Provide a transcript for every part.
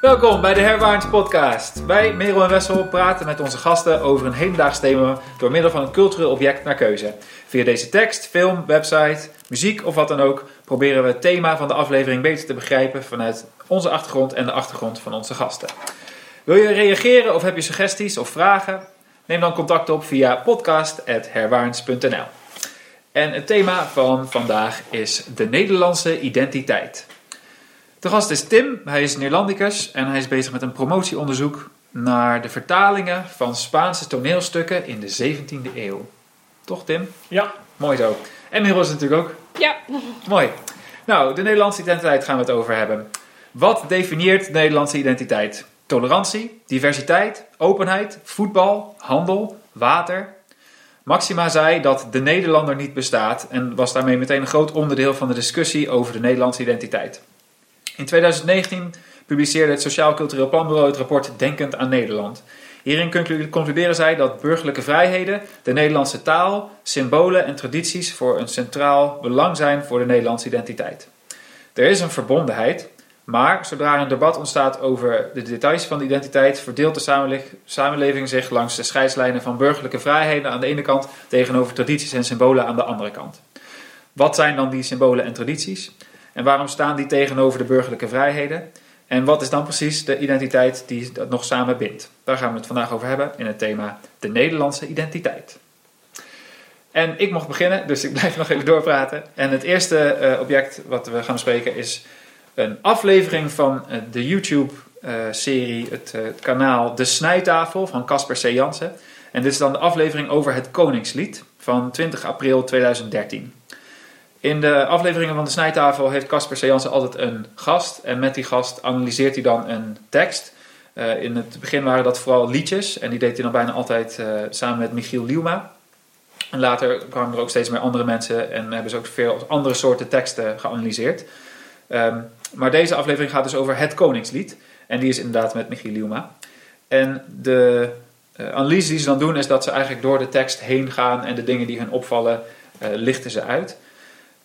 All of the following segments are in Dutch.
Welkom bij de Herwaarts Podcast. Wij, Merel en Wessel, praten met onze gasten over een hedendaags thema door middel van een cultureel object naar keuze. Via deze tekst, film, website, muziek of wat dan ook proberen we het thema van de aflevering beter te begrijpen vanuit onze achtergrond en de achtergrond van onze gasten. Wil je reageren of heb je suggesties of vragen? Neem dan contact op via podcast.herwaarns.nl. En het thema van vandaag is de Nederlandse identiteit. De gast is Tim, hij is Neerlandicus en hij is bezig met een promotieonderzoek naar de vertalingen van Spaanse toneelstukken in de 17e eeuw. Toch Tim? Ja. Mooi zo. En Merel is het natuurlijk ook. Ja. Mooi. Nou, de Nederlandse identiteit gaan we het over hebben. Wat definieert de Nederlandse identiteit? Tolerantie, diversiteit, openheid, voetbal, handel, water. Maxima zei dat de Nederlander niet bestaat en was daarmee meteen een groot onderdeel van de discussie over de Nederlandse identiteit. In 2019 publiceerde het Sociaal Cultureel Planbureau het rapport Denkend aan Nederland. Hierin concluderen zij dat burgerlijke vrijheden, de Nederlandse taal, symbolen en tradities voor een centraal belang zijn voor de Nederlandse identiteit. Er is een verbondenheid, maar zodra een debat ontstaat over de details van de identiteit, verdeelt de samenleving zich langs de scheidslijnen van burgerlijke vrijheden aan de ene kant tegenover tradities en symbolen aan de andere kant. Wat zijn dan die symbolen en tradities? En waarom staan die tegenover de burgerlijke vrijheden? En wat is dan precies de identiteit die dat nog samen bindt? Daar gaan we het vandaag over hebben in het thema de Nederlandse identiteit. En ik mocht beginnen, dus ik blijf nog even doorpraten. En het eerste uh, object wat we gaan bespreken is een aflevering van uh, de YouTube-serie, het, het, kanaal De Snijtafel van Casper C. Jansen. En dit is dan de aflevering over het Koningslied van 20 april 2013. In de afleveringen van de snijtafel heeft Casper Sejansen altijd een gast. En met die gast analyseert hij dan een tekst. Uh, in het begin waren dat vooral liedjes. En die deed hij dan bijna altijd uh, samen met Michiel Liuma. En later kwamen er ook steeds meer andere mensen. En hebben ze ook veel andere soorten teksten geanalyseerd. Um, maar deze aflevering gaat dus over het Koningslied. En die is inderdaad met Michiel Liuma. En de uh, analyse die ze dan doen is dat ze eigenlijk door de tekst heen gaan. En de dingen die hun opvallen lichten ze uit.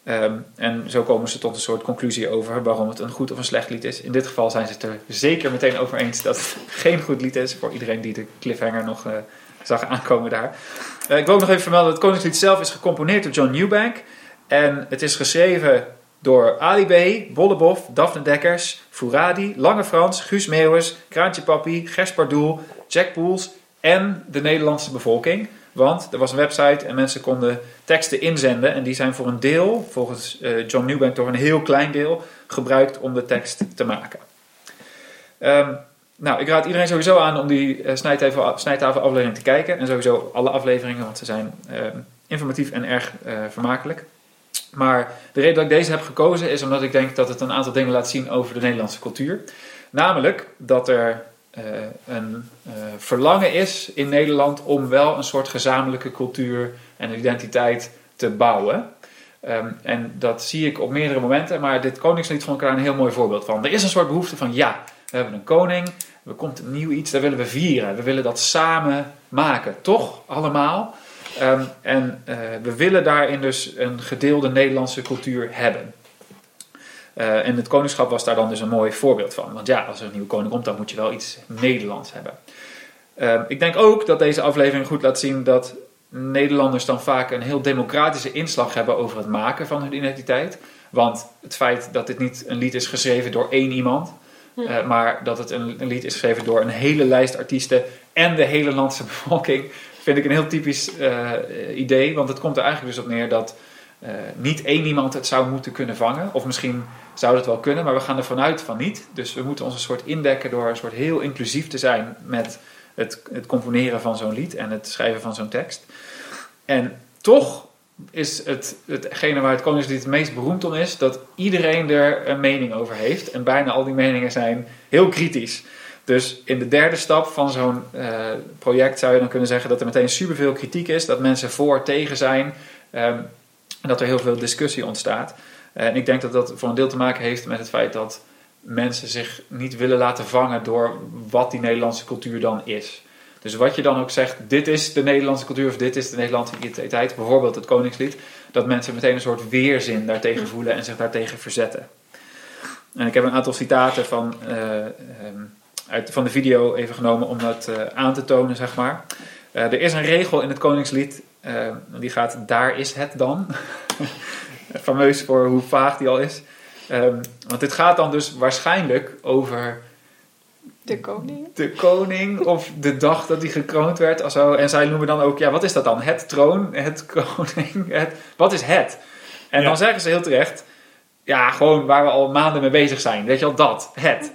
Um, en zo komen ze tot een soort conclusie over waarom het een goed of een slecht lied is. In dit geval zijn ze het er zeker meteen over eens dat het geen goed lied is. Voor iedereen die de cliffhanger nog uh, zag aankomen daar. Uh, ik wil ook nog even vermelden: het Koningslied zelf is gecomponeerd door John Newbank. En het is geschreven door Ali B., Bollebof, Daphne Dekkers, Fouradi, Lange Frans, Guus Meeuwers, Kraantje Papi, Gers Jack Poels en de Nederlandse bevolking. Want er was een website en mensen konden teksten inzenden. En die zijn voor een deel, volgens uh, John Newbank toch een heel klein deel, gebruikt om de tekst te maken. Um, nou, ik raad iedereen sowieso aan om die uh, snijtafel, snijtafel aflevering te kijken. En sowieso alle afleveringen, want ze zijn uh, informatief en erg vermakelijk. Maar de reden dat ik deze heb gekozen is omdat ik denk dat het een aantal dingen laat zien over de Nederlandse cultuur. Namelijk dat er een uh, verlangen is in Nederland om wel een soort gezamenlijke cultuur en identiteit te bouwen. Um, en dat zie ik op meerdere momenten, maar dit Koningslied vond ik daar een heel mooi voorbeeld van. Er is een soort behoefte van ja, we hebben een koning, er komt een nieuw iets, daar willen we vieren. We willen dat samen maken, toch allemaal? Um, en uh, we willen daarin dus een gedeelde Nederlandse cultuur hebben. Uh, en het koningschap was daar dan dus een mooi voorbeeld van. Want ja, als er een nieuwe koning komt, dan moet je wel iets Nederlands hebben. Uh, ik denk ook dat deze aflevering goed laat zien dat Nederlanders dan vaak een heel democratische inslag hebben over het maken van hun identiteit. Want het feit dat dit niet een lied is geschreven door één iemand, uh, maar dat het een, een, lied is geschreven door een hele lijst artiesten en de hele landse bevolking, vind ik een heel typisch idee. Want het komt er eigenlijk dus op neer dat niet één iemand het zou moeten kunnen vangen. Of misschien zou dat wel kunnen, maar we gaan ervan uit van niet. Dus we moeten ons een soort indekken door een soort heel inclusief te zijn met het, het componeren van zo'n lied en het schrijven van zo'n tekst. En toch is het, hetgene waar het Koningslied het meest beroemd om is, dat iedereen er een mening over heeft. En bijna al die meningen zijn heel kritisch. Dus in de derde stap van zo'n uh, project zou je dan kunnen zeggen dat er meteen superveel kritiek is, dat mensen voor, tegen zijn. Um, en dat er heel veel discussie ontstaat. En ik denk dat dat voor een deel te maken heeft met het feit dat mensen zich niet willen laten vangen door wat die Nederlandse cultuur dan is. Dus wat je dan ook zegt, dit is de Nederlandse cultuur of dit is de Nederlandse identiteit, bijvoorbeeld het Koningslied, dat mensen meteen een soort weerzin daartegen voelen en zich daartegen verzetten. En ik heb een aantal citaten van, eh, ehm, uit, van de video even genomen om dat eh, aan te tonen, zeg maar. Eh, er is een regel in het Koningslied, die gaat daar is het dan. Fameus voor hoe vaag die al is. Ehm, want dit gaat dan dus waarschijnlijk over De koning. de koning of de dag dat hij gekroond werd of zo. En zij noemen dan ook, ja, wat is dat dan? Het troon, het koning, het, wat is het? En Ja. dan zeggen ze heel terecht, ja, gewoon waar we al maanden mee bezig zijn. Weet je wel, dat, het.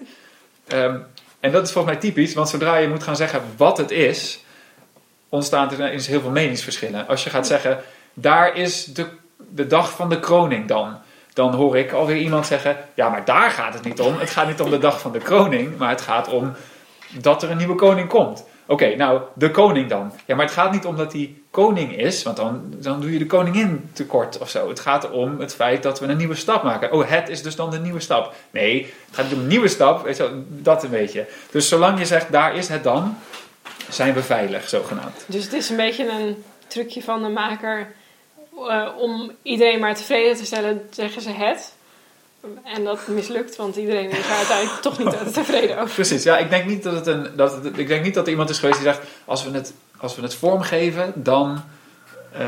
Ehm, en dat is volgens mij typisch, want zodra je moet gaan zeggen wat het is, ontstaan er ineens heel veel meningsverschillen. Als je gaat zeggen, daar is de, de dag van de kroning dan. Dan hoor ik alweer iemand zeggen, ja, maar daar gaat het niet om. Het gaat niet om de dag van de kroning, maar het gaat om dat er een nieuwe koning komt. Oké, nou, de koning dan. Ja, maar het gaat niet om dat hij koning is, want dan, dan doe je de koningin tekort of zo. Het gaat om het feit dat we een nieuwe stap maken. Oh, het is dus dan de nieuwe stap. Nee, het gaat niet om een nieuwe stap, weet je dat een beetje. Dus zolang je zegt, daar is het dan, zijn we veilig, zogenaamd. Dus het is een beetje een trucje van de maker. Eh, om iedereen maar tevreden te stellen, zeggen ze het. En dat mislukt, want iedereen is er uiteindelijk toch niet tevreden over. Precies, ja, ik denk niet dat het een. Dat het, ik denk niet dat er iemand is geweest die zegt: als we het, als we het vormgeven, dan, eh,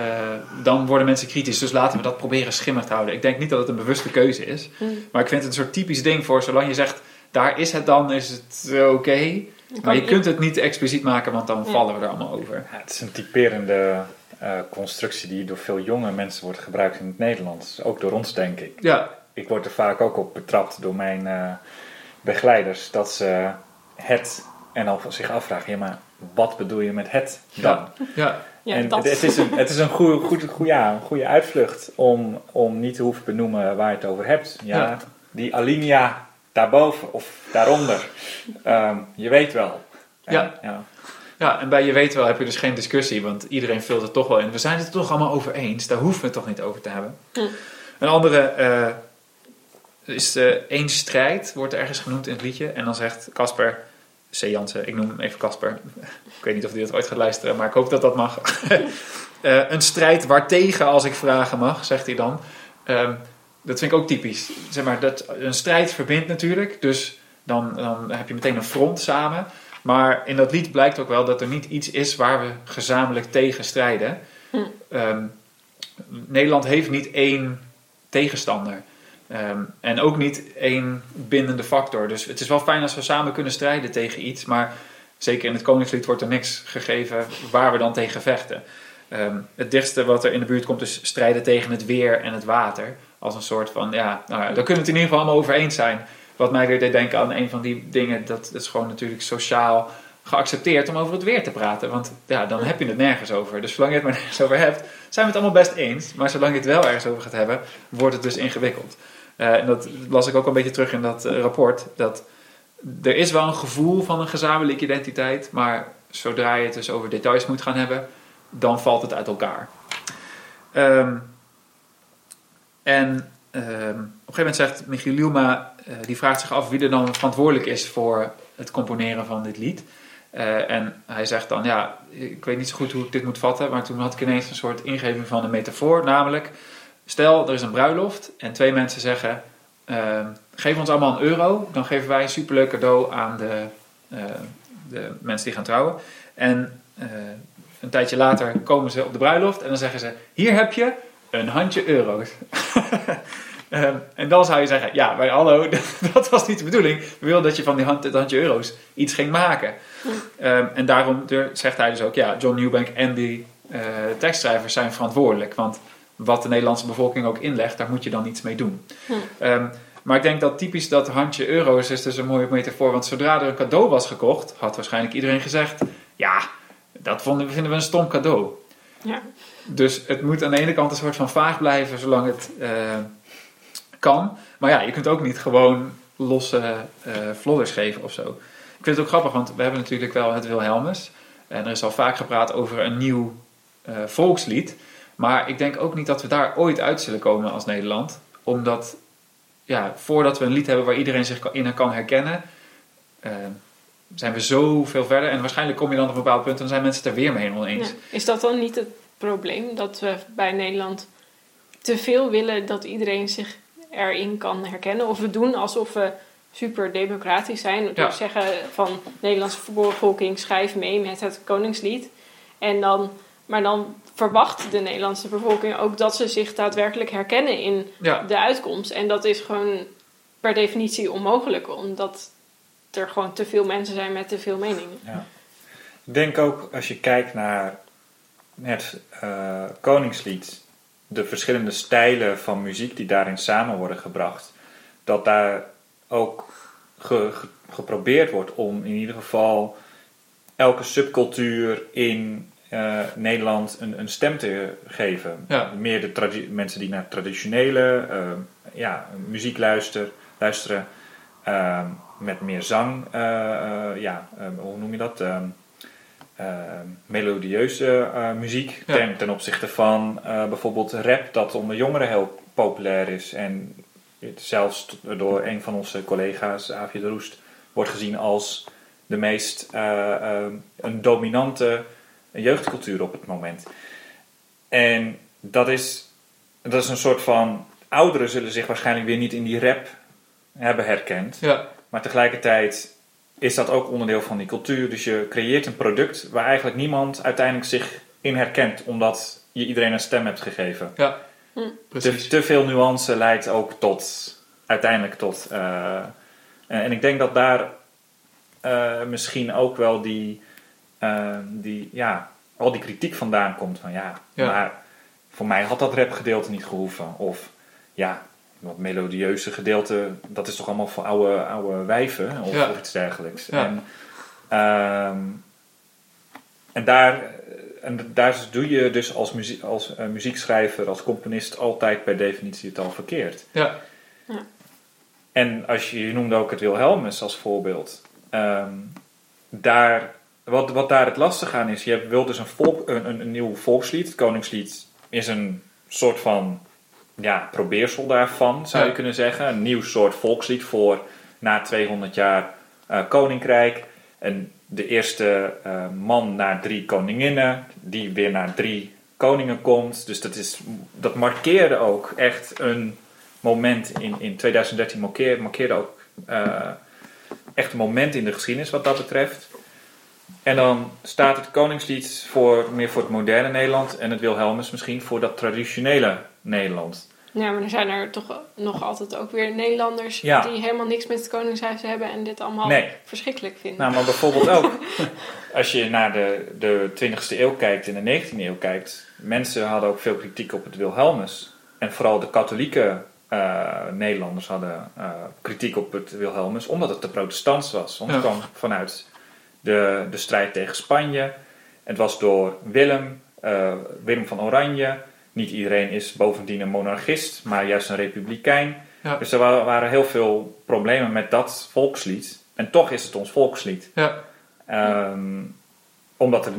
dan worden mensen kritisch. Dus laten we dat proberen schimmig te houden. Ik denk niet dat het een bewuste keuze is. Hm. Maar ik vind het een soort typisch ding voor zolang je zegt: daar is het dan, is het oké. Maar je kunt het niet expliciet maken, want dan Ja. vallen we er allemaal over. Ja, het is een typerende eh, constructie die door veel jonge mensen wordt gebruikt in het Nederlands. Ook door ons, denk ik. Ja, Ik word er vaak ook op betrapt door mijn eh, begeleiders dat ze het en al zich afvragen: ja, maar wat bedoel je met het dan? ja, ja, Ja, en dat. het, is een, het is een goede, goed, goed, ja, een goede uitvlucht om, om niet te hoeven benoemen waar je het over hebt. Ja, Ja. Die alinea daarboven of daaronder. Ehm, je weet wel. En, Ja. Ja. en bij je weet wel heb je dus geen discussie, want iedereen vult het toch wel in. We zijn het er toch allemaal over eens, daar hoeven we het toch niet over te hebben. Hm. Een andere eh, is één strijd, wordt ergens genoemd in het liedje. En dan zegt Casper, C. Jansen, ik noem hem even Casper. ik weet niet of hij dat ooit gaat luisteren, maar ik hoop dat dat mag. Eh, een strijd waartegen, als ik vragen mag, zegt hij dan. Ehm, dat vind ik ook typisch. Zeg maar, dat, een strijd verbindt natuurlijk, dus dan, dan heb je meteen een front samen. Maar in dat lied blijkt ook wel dat er niet iets is waar we gezamenlijk tegen strijden. Hm. Ehm, Nederland heeft niet één tegenstander. Ehm, en ook niet één bindende factor. Dus het is wel fijn als we samen kunnen strijden tegen iets. Maar zeker in het Koningslied wordt er niks gegeven waar we dan tegen vechten. Ehm, het dichtste wat er in de buurt komt is strijden tegen het weer en het water. Als een soort van, ja, nou ja, daar kunnen we het in ieder geval allemaal over eens zijn. Wat mij weer deed denken aan een van die dingen, dat is gewoon natuurlijk sociaal geaccepteerd om over het weer te praten. Want ja, dan heb je het nergens over. Dus zolang je het maar nergens over hebt, zijn we het allemaal best eens. Maar zolang je het wel ergens over gaat hebben, wordt het dus ingewikkeld. Eh, en dat las ik ook een beetje terug in dat eh, rapport. Dat er is wel een gevoel van een gezamenlijke identiteit, maar zodra je het dus over details moet gaan hebben, dan valt het uit elkaar. Ehm, en ehm, op een gegeven moment zegt Michiel Lielma, eh, die vraagt zich af wie er dan verantwoordelijk is voor het componeren van dit lied. Eh, en hij zegt dan, ja, ik weet niet zo goed hoe ik dit moet vatten, maar toen had ik ineens een soort ingeving van een metafoor, namelijk, stel er is een bruiloft en twee mensen zeggen, ehm, geef ons allemaal een euro, dan geven wij een superleuk cadeau aan de, eh, de mensen die gaan trouwen. En een tijdje later komen ze op de bruiloft en dan zeggen ze, hier heb je een handje euro's. Ehm, en dan zou je zeggen, ja, maar hallo, dat was niet de bedoeling. We wilden dat je van die hand, het handje euro's iets ging maken. Ehm, en daarom zegt hij dus ook, ja, John Newbank en die eh, tekstschrijvers zijn verantwoordelijk. Want wat de Nederlandse bevolking ook inlegt, daar moet je dan iets mee doen. Hm. Ehm, maar ik denk dat typisch dat handje euro's is dus een mooie metafoor. Want zodra er een cadeau was gekocht, had waarschijnlijk iedereen gezegd, ja, dat vonden, vinden we een stom cadeau. Ja. Dus het moet aan de ene kant een soort van vaag blijven zolang het eh, kan. Maar ja, je kunt ook niet gewoon losse eh flodders geven of zo. Ik vind het ook grappig, want we hebben natuurlijk wel het Wilhelmus. En er is al vaak gepraat over een nieuw eh, volkslied. Maar ik denk ook niet dat we daar ooit uit zullen komen als Nederland. Omdat, ja, voordat we een lied hebben waar iedereen zich in kan herkennen... eh, zijn we zoveel verder. En waarschijnlijk kom je dan op een bepaald punt en zijn mensen het er weer mee oneens. Is dat dan niet het probleem? Dat we bij Nederland te veel willen dat iedereen zich erin kan herkennen. Of we doen alsof we super democratisch zijn. Door Ja. te zeggen van de Nederlandse bevolking schrijf mee met het Koningslied. En dan, maar dan verwacht de Nederlandse bevolking ook dat ze zich daadwerkelijk herkennen in Ja, de uitkomst. En dat is gewoon per definitie onmogelijk, omdat er gewoon te veel mensen zijn met te veel meningen. Ja. Ik denk ook als je kijkt naar het eh, Koningslied, de verschillende stijlen van muziek die daarin samen worden gebracht, dat daar ook ge- ge- geprobeerd wordt om in ieder geval elke subcultuur in eh, Nederland een, een stem te geven. Ja. Meer de mensen die naar traditionele eh, ja, muziek luisteren, luisteren Ehm, met meer zang, eh, eh, ja, hoe noem je dat? Ehm, melodieuze eh, muziek Ja. ten, ten opzichte van eh, bijvoorbeeld rap, dat onder jongeren heel populair is. En het zelfs door een van onze collega's, Aafje de Roest, wordt gezien als de meest eh, een dominante jeugdcultuur op het moment. En dat is, dat is een soort van. Ouderen zullen zich waarschijnlijk weer niet in die rap hebben herkend. ja, Maar tegelijkertijd is dat ook onderdeel van die cultuur. Dus je creëert een product waar eigenlijk niemand uiteindelijk zich in herkent, omdat je iedereen een stem hebt gegeven. ja. Hm. Precies. Te, te veel nuance leidt ook tot, uiteindelijk tot. eh, en, en ik denk dat daar eh, misschien ook wel die, eh, die, ja, al die kritiek vandaan komt. Van ja, Ja. maar voor mij had dat rapgedeelte niet gehoeven. Of ja, dat melodieuze gedeelte, dat is toch allemaal voor oude, oude wijven of, Ja. of iets dergelijks. Ja. En, ehm, en daar, en daar doe je dus als, muzie- als eh, muziekschrijver, als componist altijd per definitie het al verkeerd. Ja, En als je, je noemde ook het Wilhelmus als voorbeeld. Ehm, daar, wat, wat daar het lastig aan is, je hebt- wil dus een, volk, een, een, een nieuw volkslied. Het Koningslied is een soort van ja, probeersel daarvan, zou je kunnen zeggen. Een nieuw soort volkslied voor na 200 jaar eh, koninkrijk. En de eerste eh, man naar drie koninginnen, die weer naar drie koningen komt. Dus dat, is, dat markeerde ook echt een moment in, in 2013 markeerde, markeerde ook eh, echt een moment in de geschiedenis wat dat betreft. En dan staat het Koningslied voor, meer voor het moderne Nederland en het Wilhelmus misschien voor dat traditionele Nederland. Ja, maar er zijn er toch nog altijd ook weer Nederlanders Ja. die helemaal niks met het Koningshuis hebben en dit allemaal Nee. verschrikkelijk vinden. Nou, maar bijvoorbeeld ook als je naar de, de 20e eeuw kijkt en de 19e eeuw kijkt, mensen hadden ook veel kritiek op het Wilhelmus. En vooral de katholieke eh, Nederlanders hadden eh, kritiek op het Wilhelmus, omdat het te protestants was. Want het Ja. kwam vanuit de, de strijd tegen Spanje. Het was door Willem, eh, Willem van Oranje. Niet iedereen is bovendien een monarchist, maar juist een republikein. Ja. Dus er wa- waren heel veel problemen met dat volkslied. En toch is het ons volkslied. ja, Ehm, omdat er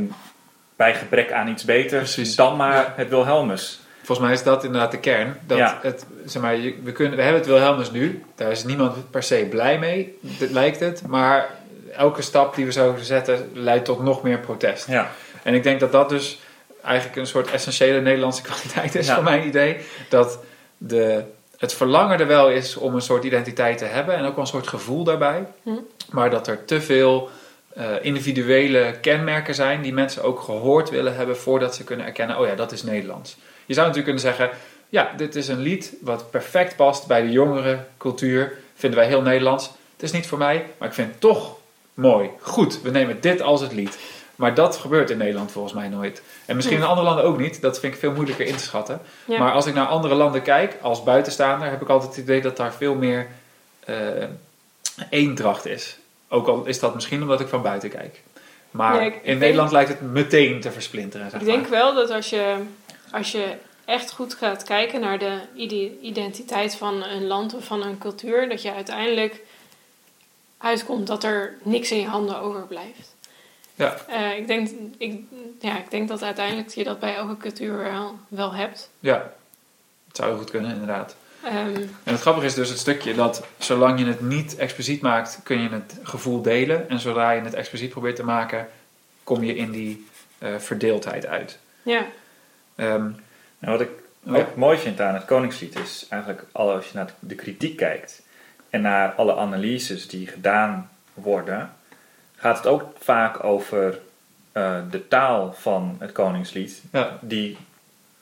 bij gebrek aan iets beters Precies. dan maar Ja. het Wilhelmus. volgens mij is dat inderdaad de kern. Dat Ja. het, zeg maar, we, kunnen, we hebben het Wilhelmus nu. Daar is niemand per se blij mee, dit lijkt het. Maar elke stap die we zouden zetten leidt tot nog meer protest. Ja, En ik denk dat dat dus eigenlijk een soort essentiële Nederlandse kwaliteit is, Ja. voor mijn idee. Dat de, het verlangen er wel is om een soort identiteit te hebben en ook wel een soort gevoel daarbij. Hm. Maar dat er te veel eh, individuele kenmerken zijn die mensen ook gehoord willen hebben voordat ze kunnen erkennen: oh ja, dat is Nederlands. Je zou natuurlijk kunnen zeggen: ja, dit is een lied wat perfect past bij de jongere cultuur. Vinden wij heel Nederlands. Het is niet voor mij, maar ik vind het toch mooi. Goed, we nemen dit als het lied. Maar dat gebeurt in Nederland volgens mij nooit. En misschien in andere landen ook niet. Dat vind ik veel moeilijker in te schatten. Ja. Maar als ik naar andere landen kijk, als buitenstaander, heb ik altijd het idee dat daar veel meer eh eendracht is. Ook al is dat misschien omdat ik van buiten kijk. Maar Nee, in denk- Nederland lijkt het meteen te versplinteren. Zeg Ik denk wel dat als je, als je echt goed gaat kijken naar de ide- identiteit van een land of van een cultuur, dat je uiteindelijk uitkomt dat er niks in je handen overblijft. Ja. Eh, ik, denk, ik, ja, ik denk dat uiteindelijk je dat bij elke cultuur wel, wel hebt. Ja, het zou heel goed kunnen, inderdaad. Ehm, En het grappige is dus het stukje dat zolang je het niet expliciet maakt, kun je het gevoel delen. En zodra je het expliciet probeert te maken, kom je in die eh, verdeeldheid uit. ja, Nou, Ehm, wat ik Oh, ja. ook mooi vind aan het Koningslied is eigenlijk al als je naar de kritiek kijkt en naar alle analyses die gedaan worden, gaat het ook vaak over eh, de taal van het Koningslied, Ja. die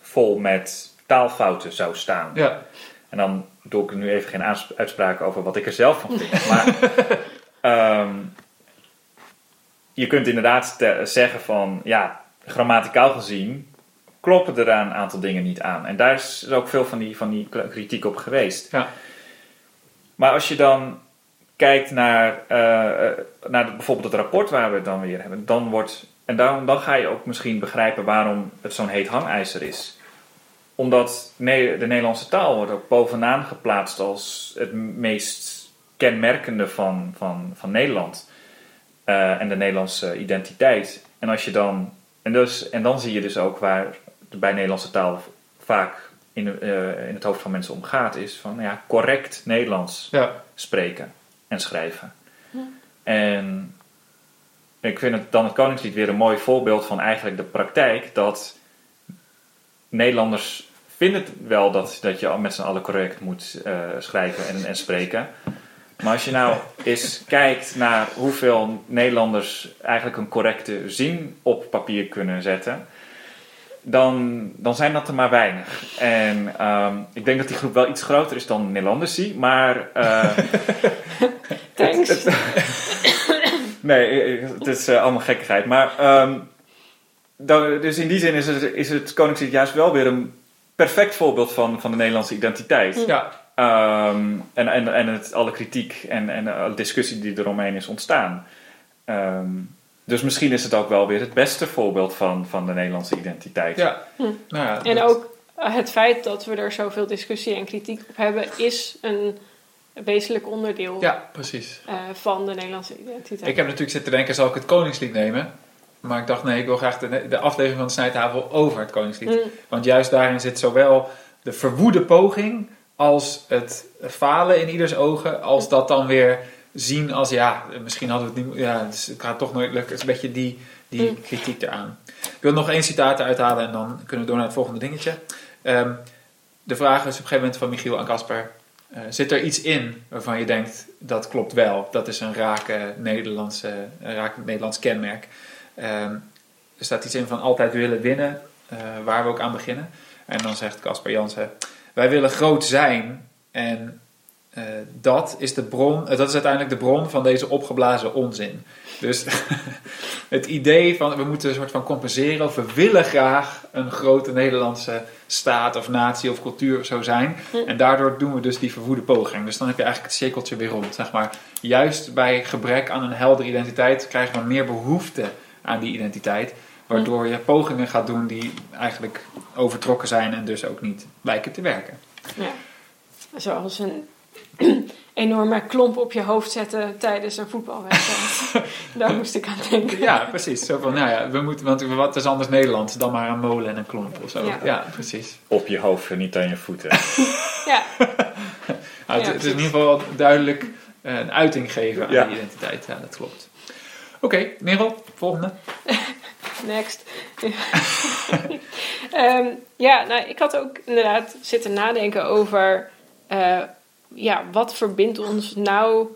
vol met taalfouten zou staan. Ja. En dan doe ik nu even geen uitspraken over wat ik er zelf van vind. Maar ehm, je kunt inderdaad zeggen van, ja, grammaticaal gezien kloppen er een aantal dingen niet aan. En daar is ook veel van die, van die kritiek op geweest. Ja. Maar als je dan kijkt naar, eh, eh, naar de- bijvoorbeeld het rapport waar we het dan weer hebben, dan wordt, en dan, dan ga je ook misschien begrijpen waarom het zo'n heet hangijzer is. Omdat de Nederlandse taal wordt ook bovenaan geplaatst als het meest kenmerkende van, van, van Nederland. eh, en de Nederlandse identiteit. En als je dan, en, dus, en dan zie je dus ook waar bij Nederlandse taal vaak in, in het hoofd van mensen om gaat, is van ja, correct Nederlands Ja. spreken en schrijven. En ik vind het dan het Koningslied weer een mooi voorbeeld van eigenlijk de praktijk dat Nederlanders vinden wel dat, dat je met z'n allen correct moet eh, schrijven en, en spreken. Maar als je nou eens kijkt naar hoeveel Nederlanders eigenlijk een correcte zin op papier kunnen zetten, dan, dan zijn dat er maar weinig. En ehm, ik denk dat die groep wel iets groter is dan Nederlanders zie, maar eh, Thanks. Nee, eh, het is eh, allemaal gekkigheid. Maar, ehm, dan, dus in die zin is het, is het Koningslied juist wel weer een perfect voorbeeld van, van de Nederlandse identiteit. Ja. Ehm, en en, en het, alle kritiek en, en alle discussie die eromheen is ontstaan. Ehm, dus misschien is het ook wel weer het beste voorbeeld van, van de Nederlandse identiteit. Ja. Nou ja, En dat- ook het feit dat we er zoveel discussie en kritiek op hebben, is een wezenlijk onderdeel Ja, precies. eh, van de Nederlandse identiteit. Ik heb natuurlijk zitten denken, zal ik het Koningslied nemen? Maar ik dacht, nee, ik wil graag de, de aflevering van de Snijtafel over het Koningslied. Mm. Want juist daarin zit zowel de verwoede poging als het falen in ieders ogen, als dat dan weer zien als, ja, misschien hadden we het niet, ja, dus het gaat toch nooit lukken. Het is een beetje die, die Mm. kritiek eraan. Ik wil nog één citaat uithalen en dan kunnen we door naar het volgende dingetje. Ehm, de vraag is op een gegeven moment van Michiel aan Casper. eh, zit er iets in waarvan je denkt dat klopt wel? Dat is een rake Nederlandse, een raak Nederlands kenmerk. Ehm, er staat iets in van altijd willen winnen, eh, waar we ook aan beginnen. En dan zegt Casper Jansen: Wij willen groot zijn en eh, dat is de bron, eh, dat is uiteindelijk de bron van deze opgeblazen onzin. Dus het idee van we moeten een soort van compenseren of we willen graag een grote Nederlandse staat of natie of cultuur of zo zijn. En daardoor doen we dus die verwoede poging. Dus dan heb je eigenlijk het cirkeltje weer rond, zeg maar. Juist bij gebrek aan een heldere identiteit krijgen we meer behoefte aan die identiteit. Waardoor je pogingen gaat doen die eigenlijk overtrokken zijn en dus ook niet lijken te werken. Ja. Zoals een enorme klomp op je hoofd zetten tijdens een voetbalwedstrijd. Daar moest ik aan denken. Ja, precies. Zo van, nou ja, we moeten, want wat is anders Nederlands dan maar een molen en een klomp of zo. Ja. Ja, precies. Op je hoofd en niet aan je voeten. Ja, Nou, het, Ja, het is in ieder geval duidelijk eh, een uiting geven aan Ja. die identiteit. Ja, dat klopt. Oké, Merel, volgende. next. Ehm, ja, nou, ik had ook inderdaad zitten nadenken over... eh, ja, wat verbindt ons nou...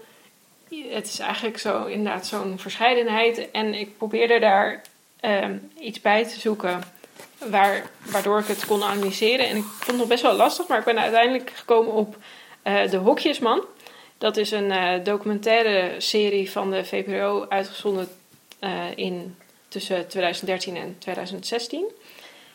Het is eigenlijk zo, inderdaad zo'n verscheidenheid. En ik probeerde daar ehm, iets bij te zoeken... Waar, waardoor ik het kon analyseren. En ik vond het best wel lastig, maar ik ben uiteindelijk gekomen op eh, De Hokjesman. Dat is een eh, documentaire serie van de VPRO, uitgezonden eh, in, tussen 2013 en 2016.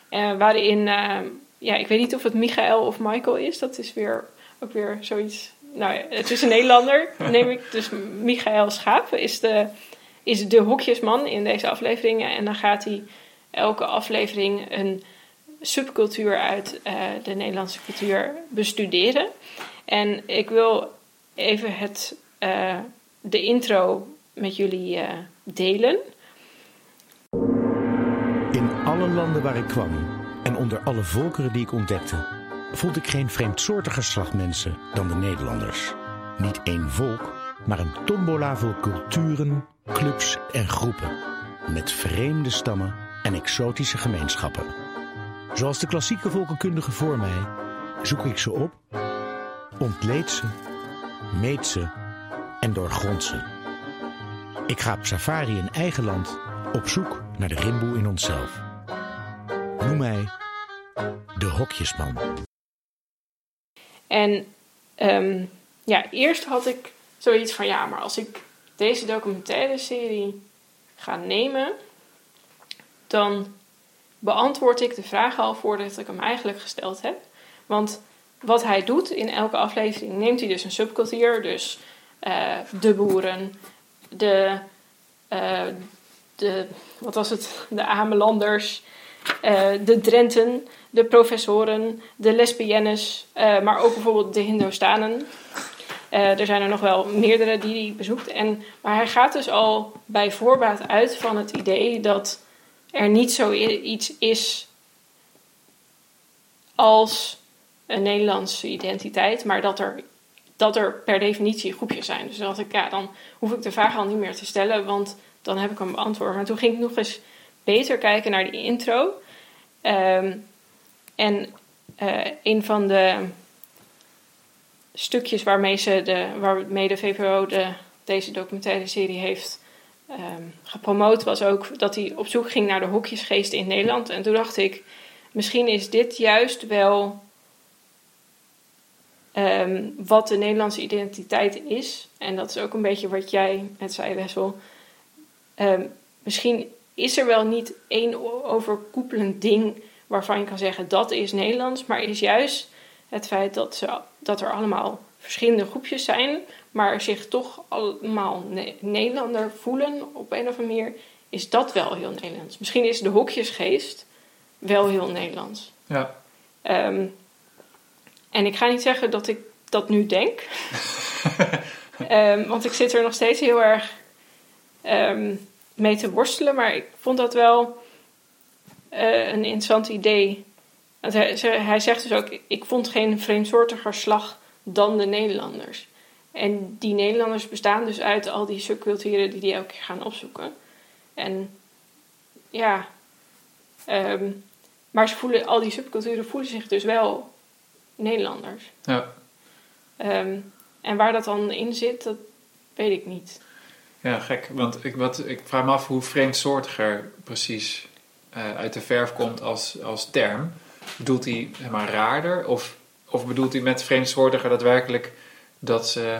Eh, waarin, eh, ja, ik weet niet of het Michael of Michael is. Dat is weer, ook weer zoiets. Nou het is een Nederlander, neem ik. Dus Michael Schaap is de, is de hokjesman in deze afleveringen. En dan gaat hij elke aflevering een subcultuur uit eh, de Nederlandse cultuur bestuderen. En ik wil even het, eh, de intro met jullie eh, delen. In alle landen waar ik kwam en onder alle volkeren die ik ontdekte, vond ik geen vreemdsoortiger slag mensen dan de Nederlanders. Niet één volk, maar een tombola vol culturen, clubs en groepen. Met vreemde stammen en exotische gemeenschappen. Zoals de klassieke volkenkundige voor mij zoek ik ze op, ontleed ze, meet ze en doorgrond ze. Ik ga op safari in eigen land op zoek naar de rimboe in onszelf. Noem mij de hokjesman. En ehm, ja, eerst had ik zoiets van ja, maar als ik deze documentaire serie ga nemen, dan beantwoord ik de vraag al voordat ik hem eigenlijk gesteld heb. Want wat hij doet in elke aflevering, neemt hij dus een subcultuur, dus eh, de boeren, de, eh, de, wat was het, de Amelanders, eh, de Drenten, de professoren, de lesbiennes, eh, maar ook bijvoorbeeld de Hindoestanen. Eh, er zijn er nog wel meerdere die hij bezoekt. En, maar hij gaat dus al bij voorbaat uit van het idee dat er niet zoiets is als een Nederlandse identiteit, maar dat er, dat er per definitie groepjes zijn. Dus dan dacht ik, ja, dan hoef ik de vraag al niet meer te stellen, want dan heb ik hem beantwoord. Maar toen ging ik nog eens beter kijken naar die intro. Ehm, en eh, een van de stukjes waarmee, ze de, waarmee de VPRO de, deze documentaire serie heeft ehm, gepromoot, was ook dat hij op zoek ging naar de hokjesgeest in Nederland. En toen dacht ik, misschien is dit juist wel ehm, wat de Nederlandse identiteit is. En dat is ook een beetje wat jij net zei, Wessel. Ehm, misschien is er wel niet één overkoepelend ding waarvan je kan zeggen dat is Nederlands, maar is juist het feit dat, ze, dat er allemaal verschillende groepjes zijn, maar zich toch allemaal ne- Nederlander voelen op een of andere manier, is dat wel heel Nederlands. Misschien is de hokjesgeest wel heel Nederlands. Ja. Ehm, en ik ga niet zeggen dat ik dat nu denk, Ehm, want ik zit er nog steeds heel erg ehm, mee te worstelen, maar ik vond dat wel eh, een interessant idee. Want hij, hij zegt dus ook: Ik vond geen vreemdsoortiger slag dan de Nederlanders. En die Nederlanders bestaan dus uit al die subculturen die die elke keer gaan opzoeken. En ja, ehm, maar ze voelen, al die subculturen voelen zich dus wel Nederlanders. Ja. Ehm, en waar dat dan in zit, dat weet ik niet. Ja, gek. Want ik, wat, ik vraag me af hoe vreemdsoortiger precies eh, uit de verf komt als, als term. Bedoelt hij zeg maar raarder? Of, of bedoelt hij met vreemdsoortiger daadwerkelijk dat ze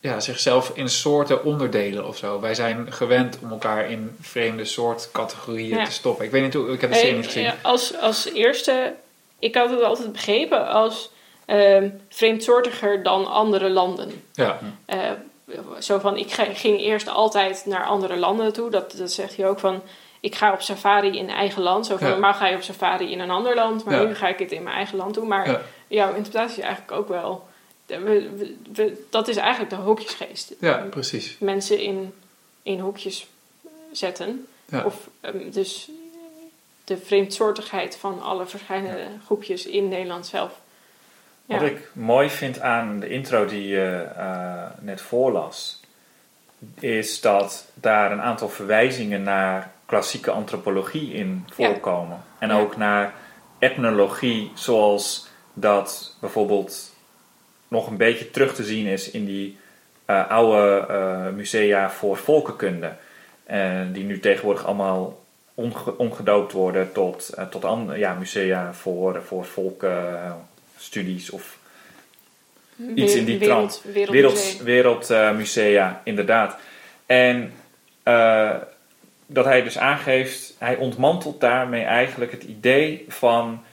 ja, zichzelf in soorten onderdelen of zo? Wij zijn gewend om elkaar in vreemde soortcategorieën Ja. te stoppen. Ik weet niet hoe, ik heb serie Eh, niet gezien. ja, als, als eerste, ik had het altijd begrepen als ehm, vreemdsoortiger dan andere landen. Ja, Eh, zo van, ik ging eerst altijd naar andere landen toe. Dat, dat zegt hij ook van, ik ga op safari in eigen land. Zo van, Ja. normaal ga je op safari in een ander land, maar Ja. nu ga ik het in mijn eigen land doen. Maar Ja. jouw interpretatie is eigenlijk ook wel, we, we- we- dat is eigenlijk de hokjesgeest. ja precies. Mensen in, in hokjes zetten. Of ehm, dus de vreemdsoortigheid van alle verschillende groepjes in Nederland zelf. Ja. Wat ik mooi vind aan de intro die je eh, net voorlas, is dat daar een aantal verwijzingen naar klassieke antropologie in Ja. voorkomen. En Ja. ook naar etnologie, zoals dat bijvoorbeeld nog een beetje terug te zien is in die eh, oude eh, musea voor volkenkunde. die nu tegenwoordig allemaal onge- omgedoopt worden tot, tot andere ja, musea voor, voor volkenstudies of iets in die wereld, trant. Wereldmusea, inderdaad. En eh, dat hij dus aangeeft, hij ontmantelt daarmee eigenlijk het idee van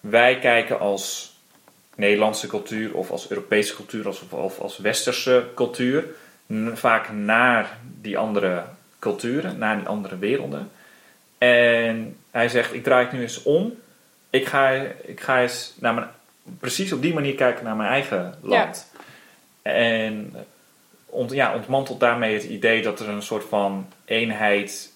wij kijken als Nederlandse cultuur of als Europese cultuur of, of als Westerse cultuur vaak naar die andere culturen, naar die andere werelden. En hij zegt, ik draai het nu eens om. Ik ga, ik ga eens naar mijn, precies op die manier kijken naar mijn eigen land. En ont, ja, ontmantelt daarmee het idee dat er een soort van eenheid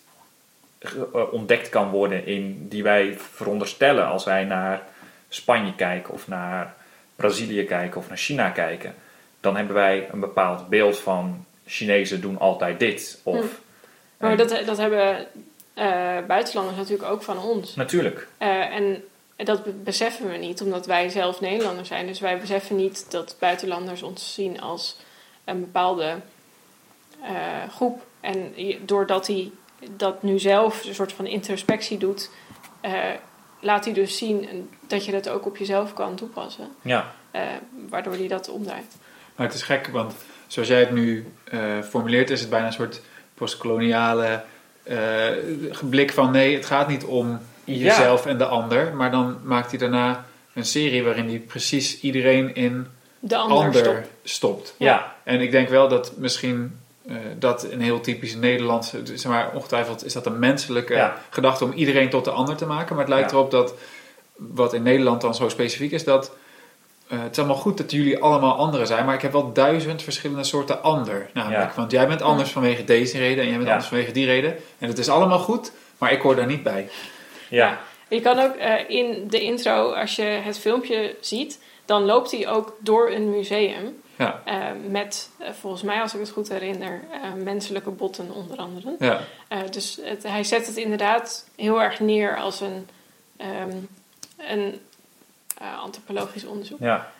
eh, ontdekt kan worden in die wij veronderstellen als wij naar Spanje kijken of naar Brazilië kijken of naar China kijken. Dan hebben wij een bepaald beeld van Chinezen doen altijd dit. Of, Maar dat, dat hebben eh, buitenlanders natuurlijk ook van ons. Natuurlijk. Eh, en dat be- beseffen we niet, omdat wij zelf Nederlanders zijn. Dus wij beseffen niet dat buitenlanders ons zien als een bepaalde eh, groep. En doordat hij dat nu zelf een soort van introspectie doet, eh, laat hij dus zien dat je dat ook op jezelf kan toepassen. Ja. eh, waardoor hij dat omdraait. Maar het is gek, want zoals jij het nu eh, formuleert, is het bijna een soort postkoloniale eh, blik van nee, het gaat niet om Ja. jezelf en de ander. Maar dan maakt hij daarna een serie waarin hij precies iedereen in De ander, ander, stopt. stopt. Ja. En ik denk wel dat misschien eh, dat een heel typisch Nederlandse, zeg maar, ongetwijfeld is dat een menselijke Ja. gedachte om iedereen tot de ander te maken. Maar het lijkt Ja. erop dat wat in Nederland dan zo specifiek is, dat eh, het is allemaal goed dat jullie allemaal anderen zijn, maar ik heb wel duizend verschillende soorten ander. Namelijk, Ja. want jij bent anders vanwege deze reden en jij bent anders vanwege die reden. En het is allemaal goed, maar ik hoor daar niet bij. Ja. Je kan ook eh, in de intro, als je het filmpje ziet, dan loopt hij ook door een museum. Ja, eh, met, eh, volgens mij, als ik het goed herinner, menselijke botten onder andere. ja. Dus het, hij zet het inderdaad heel erg neer als een, ehm, een antropologisch onderzoek. Ja,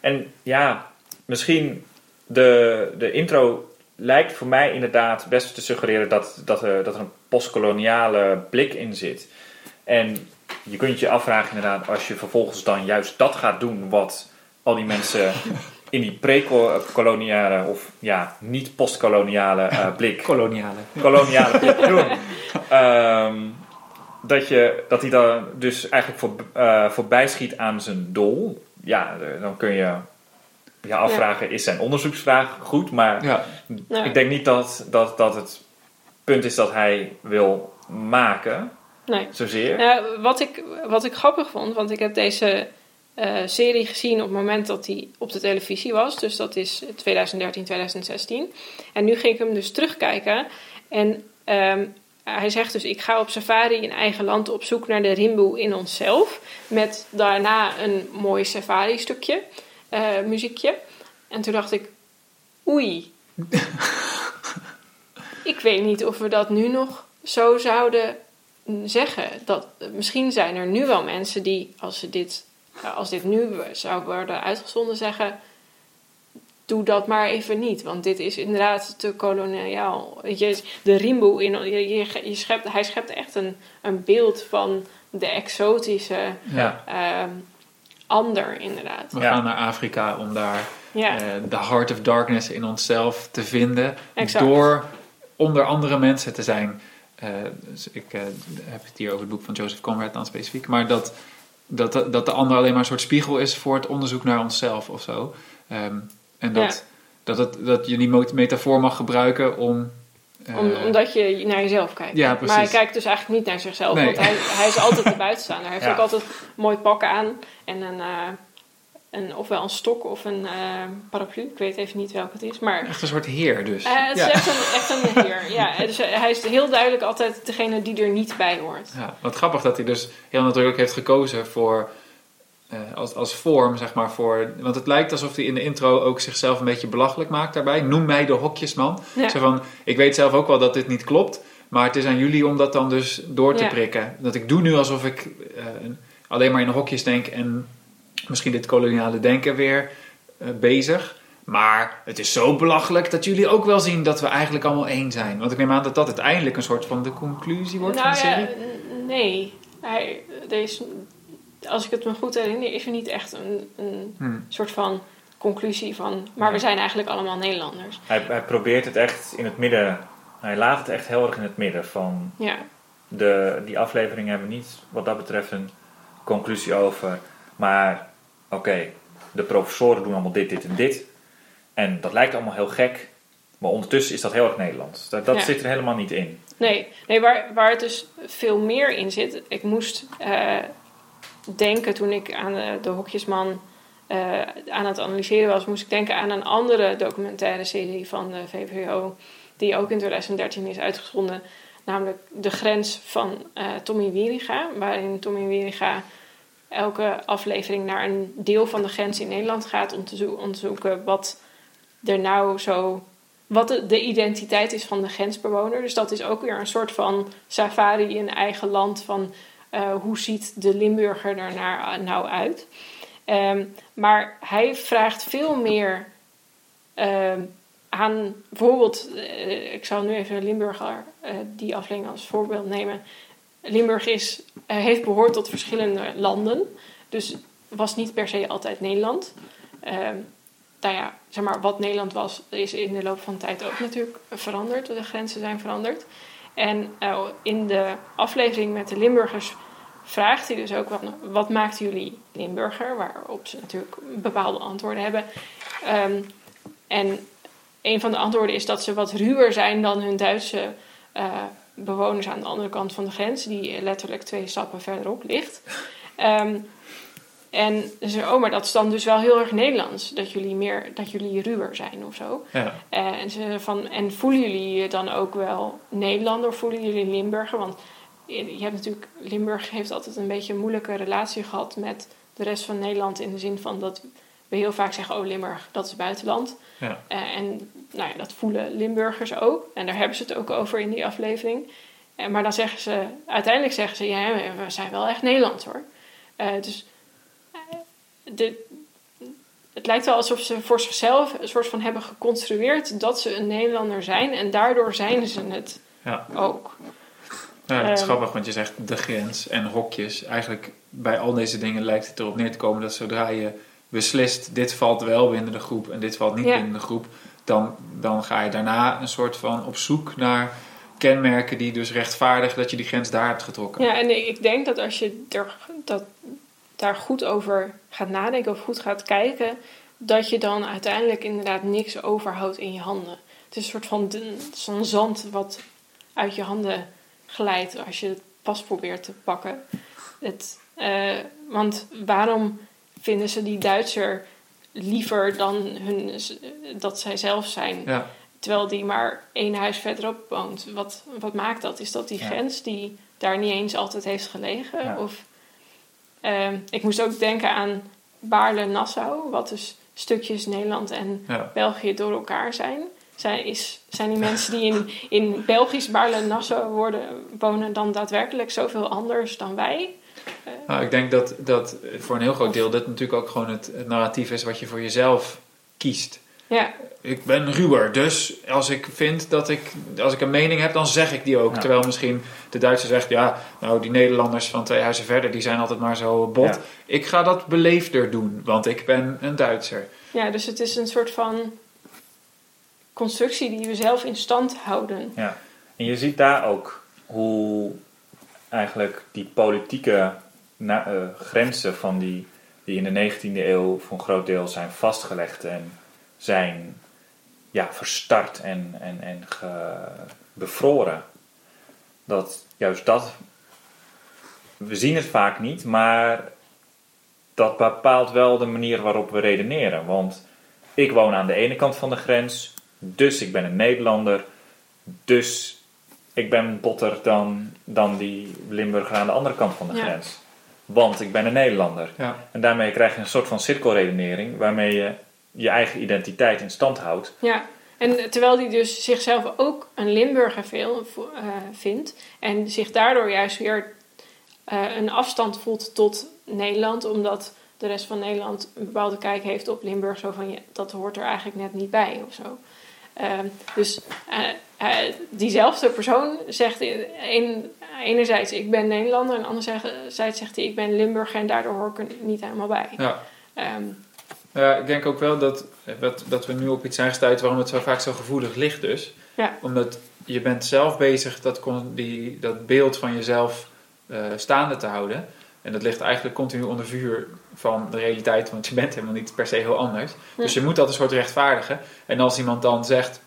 en ja, misschien de, de intro lijkt voor mij inderdaad best te suggereren dat, dat, er, dat er een postkoloniale blik in zit. En je kunt je afvragen inderdaad, als je vervolgens dan juist dat gaat doen wat al die mensen in die pre-koloniale of ja, niet postkoloniale eh, blik Koloniale. koloniale blik doen. Ehm, dat, je, dat hij dan dus eigenlijk voor, eh, voorbij schiet aan zijn doel. Ja, eh, dan kun je je afvragen, is zijn onderzoeksvraag goed? Maar Ja, ik denk niet dat, dat, dat het punt is dat hij wil maken, nee. zozeer. Nou, wat, ik, wat ik grappig vond, want ik heb deze eh, serie gezien op het moment dat hij op de televisie was. Dus dat is 2013, 2016. En nu ging ik hem dus terugkijken. En ehm, hij zegt dus, ik ga op safari in eigen land op zoek naar de rimboe in onszelf. Met daarna een mooi safari stukje, eh, muziekje. En toen dacht ik, oei. ik weet niet of we dat nu nog zo zouden zeggen. Dat, misschien zijn er nu wel mensen die, als, ze dit, als dit nu zou worden uitgezonden, zeggen: Doe dat maar even niet, want dit is inderdaad te koloniaal. Je, de Rimboe, in, je, je, je schept, hij schept echt een, een beeld van de exotische ja. ehm, ander, inderdaad. We Ja. gaan naar Afrika om daar Ja, eh, de heart of darkness in onszelf te vinden. Exact. Door onder andere mensen te zijn. Eh, dus ik eh, heb het hier over het boek van Joseph Conrad dan specifiek. Maar dat, dat, dat de ander alleen maar een soort spiegel is voor het onderzoek naar onszelf of zo. Ehm, en dat, dat, het, dat je die metafoor mag gebruiken om... eh, Om, omdat je naar jezelf kijkt. Ja, maar hij kijkt dus eigenlijk niet naar zichzelf. Nee. Want hij, hij is altijd de buitenstaander. Hij heeft Ja. ook altijd mooi pak aan. En een, een, ofwel een stok of een eh, paraplu. Ik weet even niet welke het is. Maar Echt een soort heer dus. eh, het is echt, een, echt een heer. Ja, dus hij is heel duidelijk altijd degene die er niet bij hoort. Ja, wat grappig dat hij dus heel nadrukkelijk heeft gekozen voor als, als vorm, zeg maar, voor... Want het lijkt alsof hij in de intro ook zichzelf een beetje belachelijk maakt daarbij. Noem mij de hokjesman. Ja. Zo van, ik weet zelf ook wel dat dit niet klopt, maar het is aan jullie om dat dan dus door te Ja. prikken. Dat ik doe nu alsof ik alleen maar in hokjes denk en misschien dit koloniale denken weer eh, bezig. Maar het is zo belachelijk dat jullie ook wel zien dat we eigenlijk allemaal één zijn. Want ik neem aan dat dat uiteindelijk een soort van de conclusie wordt nou van de ja, serie. nee. Hij, er is, als ik het me goed herinner, is er niet echt een, een Hmm. soort van conclusie van... Maar we zijn eigenlijk allemaal Nederlanders. Hij, hij probeert het echt in het midden, hij laat het echt heel erg in het midden van Ja, de, die afleveringen hebben niet wat dat betreft een conclusie over. Maar oké, de professoren doen allemaal dit, dit en dit. En dat lijkt allemaal heel gek. Maar ondertussen is dat heel erg Nederlands. Dat, dat Ja. zit er helemaal niet in. Nee, nee waar, waar het dus veel meer in zit. Ik moest eh, denken toen ik aan de, de hokjesman eh, aan het analyseren was, moest ik denken aan een andere documentaire serie van de VVO, die ook in 2013 is uitgezonden. Namelijk De Grens van eh, Tommy Wieringa, waarin Tommy Wieringa elke aflevering naar een deel van de grens in Nederland gaat om te zo- onderzoeken wat er nou zo wat de, de identiteit is van de grensbewoner. Dus dat is ook weer een soort van safari in eigen land van eh, hoe ziet de Limburger er nou, uit. Ehm, maar hij vraagt veel meer ehm, aan bijvoorbeeld, eh, ik zal nu even Limburger uh, die aflevering als voorbeeld nemen. Limburg is, heeft behoord tot verschillende landen, dus was niet per se altijd Nederland. Ehm, nou ja, zeg maar, wat Nederland was, is in de loop van de tijd ook natuurlijk veranderd. De grenzen zijn veranderd. En uh, in de aflevering met de Limburgers vraagt hij dus ook: wat, wat maakt jullie Limburger? Waarop ze natuurlijk bepaalde antwoorden hebben. Um, en een van de antwoorden is dat ze wat ruwer zijn dan hun Duitse uh, bewoners aan de andere kant van de grens, die letterlijk twee stappen verderop ligt. Um, en ze oh, maar dat is dan dus wel heel erg Nederlands. Dat jullie meer, dat jullie ruwer zijn of zo. Ja. En, ze van, en voelen jullie je dan ook wel Nederlander of voelen jullie Limburger? Want je hebt natuurlijk, Limburg heeft altijd een beetje een moeilijke relatie gehad met de rest van Nederland. In de zin van dat we heel vaak zeggen, oh Limburg, dat is buitenland. Ja. En nou ja, dat voelen Limburgers ook. En daar hebben ze het ook over in die aflevering. Maar dan zeggen ze, uiteindelijk zeggen ze, ja, we zijn wel echt Nederlands hoor. Uh, dus de, het lijkt wel alsof ze voor zichzelf een soort van hebben geconstrueerd dat ze een Nederlander zijn en daardoor zijn ze het Ja. ook. Ja, het is Ehm. grappig, want je zegt de grens en hokjes. Eigenlijk bij al deze dingen lijkt het erop neer te komen dat zodra je beslist, dit valt wel binnen de groep en dit valt niet Ja. binnen de groep, dan, dan ga je daarna een soort van op zoek naar kenmerken die dus rechtvaardigen dat je die grens daar hebt getrokken. Ja, en ik denk dat als je er, dat, daar goed over gaat nadenken of goed gaat kijken, dat je dan uiteindelijk inderdaad niks overhoudt in je handen. Het is een soort van zo'n zand wat uit je handen glijdt als je het pas probeert te pakken. Het, eh, want waarom vinden ze die Duitser liever dan hun, dat zij zelf zijn? Ja. Terwijl die maar één huis verderop woont. Wat, wat maakt dat? Is dat die Ja. grens die daar niet eens altijd heeft gelegen? Ja. Of, ehm, ik moest ook denken aan Baarle-Nassau, wat dus stukjes Nederland en. België door elkaar zijn. Zijn, is, zijn die mensen die in, in Belgisch Baarle-Nassau wonen dan daadwerkelijk zoveel anders dan wij? Nou, ik denk dat, dat voor een heel groot deel dit natuurlijk ook gewoon het, het narratief is wat je voor jezelf kiest. Ja, Ik ben ruwer, dus als ik vind dat ik, als ik een mening heb, dan zeg ik die ook. Ja. Terwijl misschien de Duitser zegt, ja, nou die Nederlanders van twee huizen verder, die zijn altijd maar zo bot. Ja. Ik ga dat beleefder doen, want ik ben een Duitser. ja, dus het is een soort van constructie die we zelf in stand houden. Ja, en je ziet daar ook hoe eigenlijk die politieke eh, grenzen van die, die in de 19e eeuw voor een groot deel zijn vastgelegd en zijn ja, verstart en, en, en bevroren. Dat juist dat, we zien het vaak niet, maar dat bepaalt wel de manier waarop we redeneren. Want ik woon aan de ene kant van de grens, dus ik ben een Nederlander. Dus ik ben botter dan, dan die Limburger aan de andere kant van de Ja. grens. Want ik ben een Nederlander. Ja. En daarmee krijg je een soort van cirkelredenering waarmee je je eigen identiteit in stand houdt. Ja, en terwijl hij dus zichzelf ook een Limburger veel, eh, vindt en zich daardoor juist weer eh, een afstand voelt tot Nederland, omdat de rest van Nederland een bepaalde kijk heeft op Limburg, zo van ja, dat hoort er eigenlijk net niet bij of zo. Ehm, dus eh, eh, diezelfde persoon zegt in, enerzijds ik ben Nederlander en anderzijds zegt hij ik ben Limburger en daardoor hoor ik er niet helemaal bij. Ja. Ehm, Ja, ik denk ook wel dat, dat, dat we nu op iets zijn gestuurd waarom het zo vaak zo gevoelig ligt dus. Ja. Omdat je bent zelf bezig dat, die, dat beeld van jezelf eh, staande te houden. En dat ligt eigenlijk continu onder vuur van de realiteit, want je bent helemaal niet per se heel anders. Dus je moet dat een soort rechtvaardigen. En als iemand dan zegt,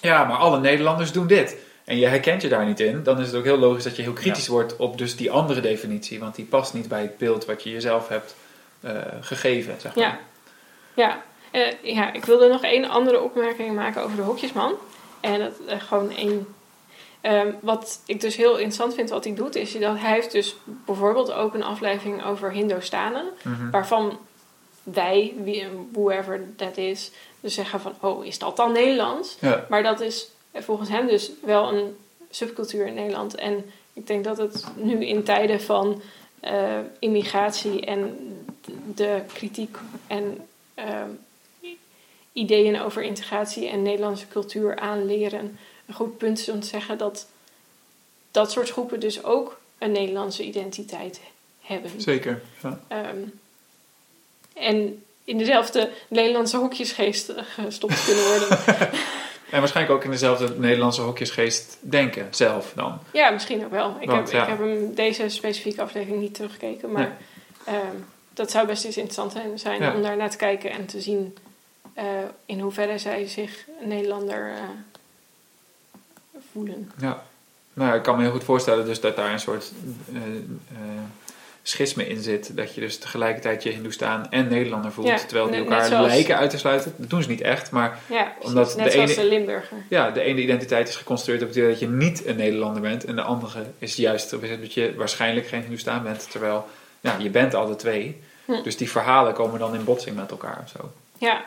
ja, maar alle Nederlanders doen dit. En je herkent je daar niet in, dan is het ook heel logisch dat je heel kritisch wordt op dus die andere definitie. Want die past niet bij het beeld wat je jezelf hebt eh, gegeven, zeg maar. Ja, ja. Eh, ja, ik wilde nog één andere opmerking maken over de hokjesman. En dat eh, gewoon één. Ehm, wat ik dus heel interessant vind wat hij doet, is dat hij heeft dus bijvoorbeeld ook een aflevering over Hindoestanen, Mhm. waarvan wij, wie, whoever that is, dus zeggen van, oh, is dat dan Nederlands? Ja. Maar dat is volgens hem dus wel een subcultuur in Nederland. En ik denk dat het nu in tijden van eh, immigratie en de kritiek en ehm, ideeën over integratie en Nederlandse cultuur aanleren een goed punt is om te zeggen dat dat soort groepen dus ook een Nederlandse identiteit hebben. Zeker. Ja. Ehm, en in dezelfde Nederlandse hokjesgeest eh, gestopt kunnen worden. En waarschijnlijk ook in dezelfde Nederlandse hokjesgeest denken zelf dan. ja, misschien ook wel. Ik, Want, heb, ja. ik heb hem deze specifieke aflevering niet teruggekeken, maar ehm, dat zou best eens interessant zijn, Ja. om daar naar te kijken en te zien eh, in hoeverre zij zich Nederlander eh, voelen. Ja. Nou, ik kan me heel goed voorstellen dus dat daar een soort eh, schisme in zit. Dat je dus tegelijkertijd je Hindoestaan en Nederlander voelt. Ja, terwijl die elkaar zoals- lijken uit te sluiten. Dat doen ze niet echt, maar Ja. Omdat net de zoals ene- de Limburger. ja, de ene identiteit is geconstrueerd op het idee dat je niet een Nederlander bent. En de andere is juist op het dat je waarschijnlijk geen Hindoestaan bent. Terwijl ja, je bent alle twee. Hm. Dus die verhalen komen dan in botsing met elkaar of zo. Ja,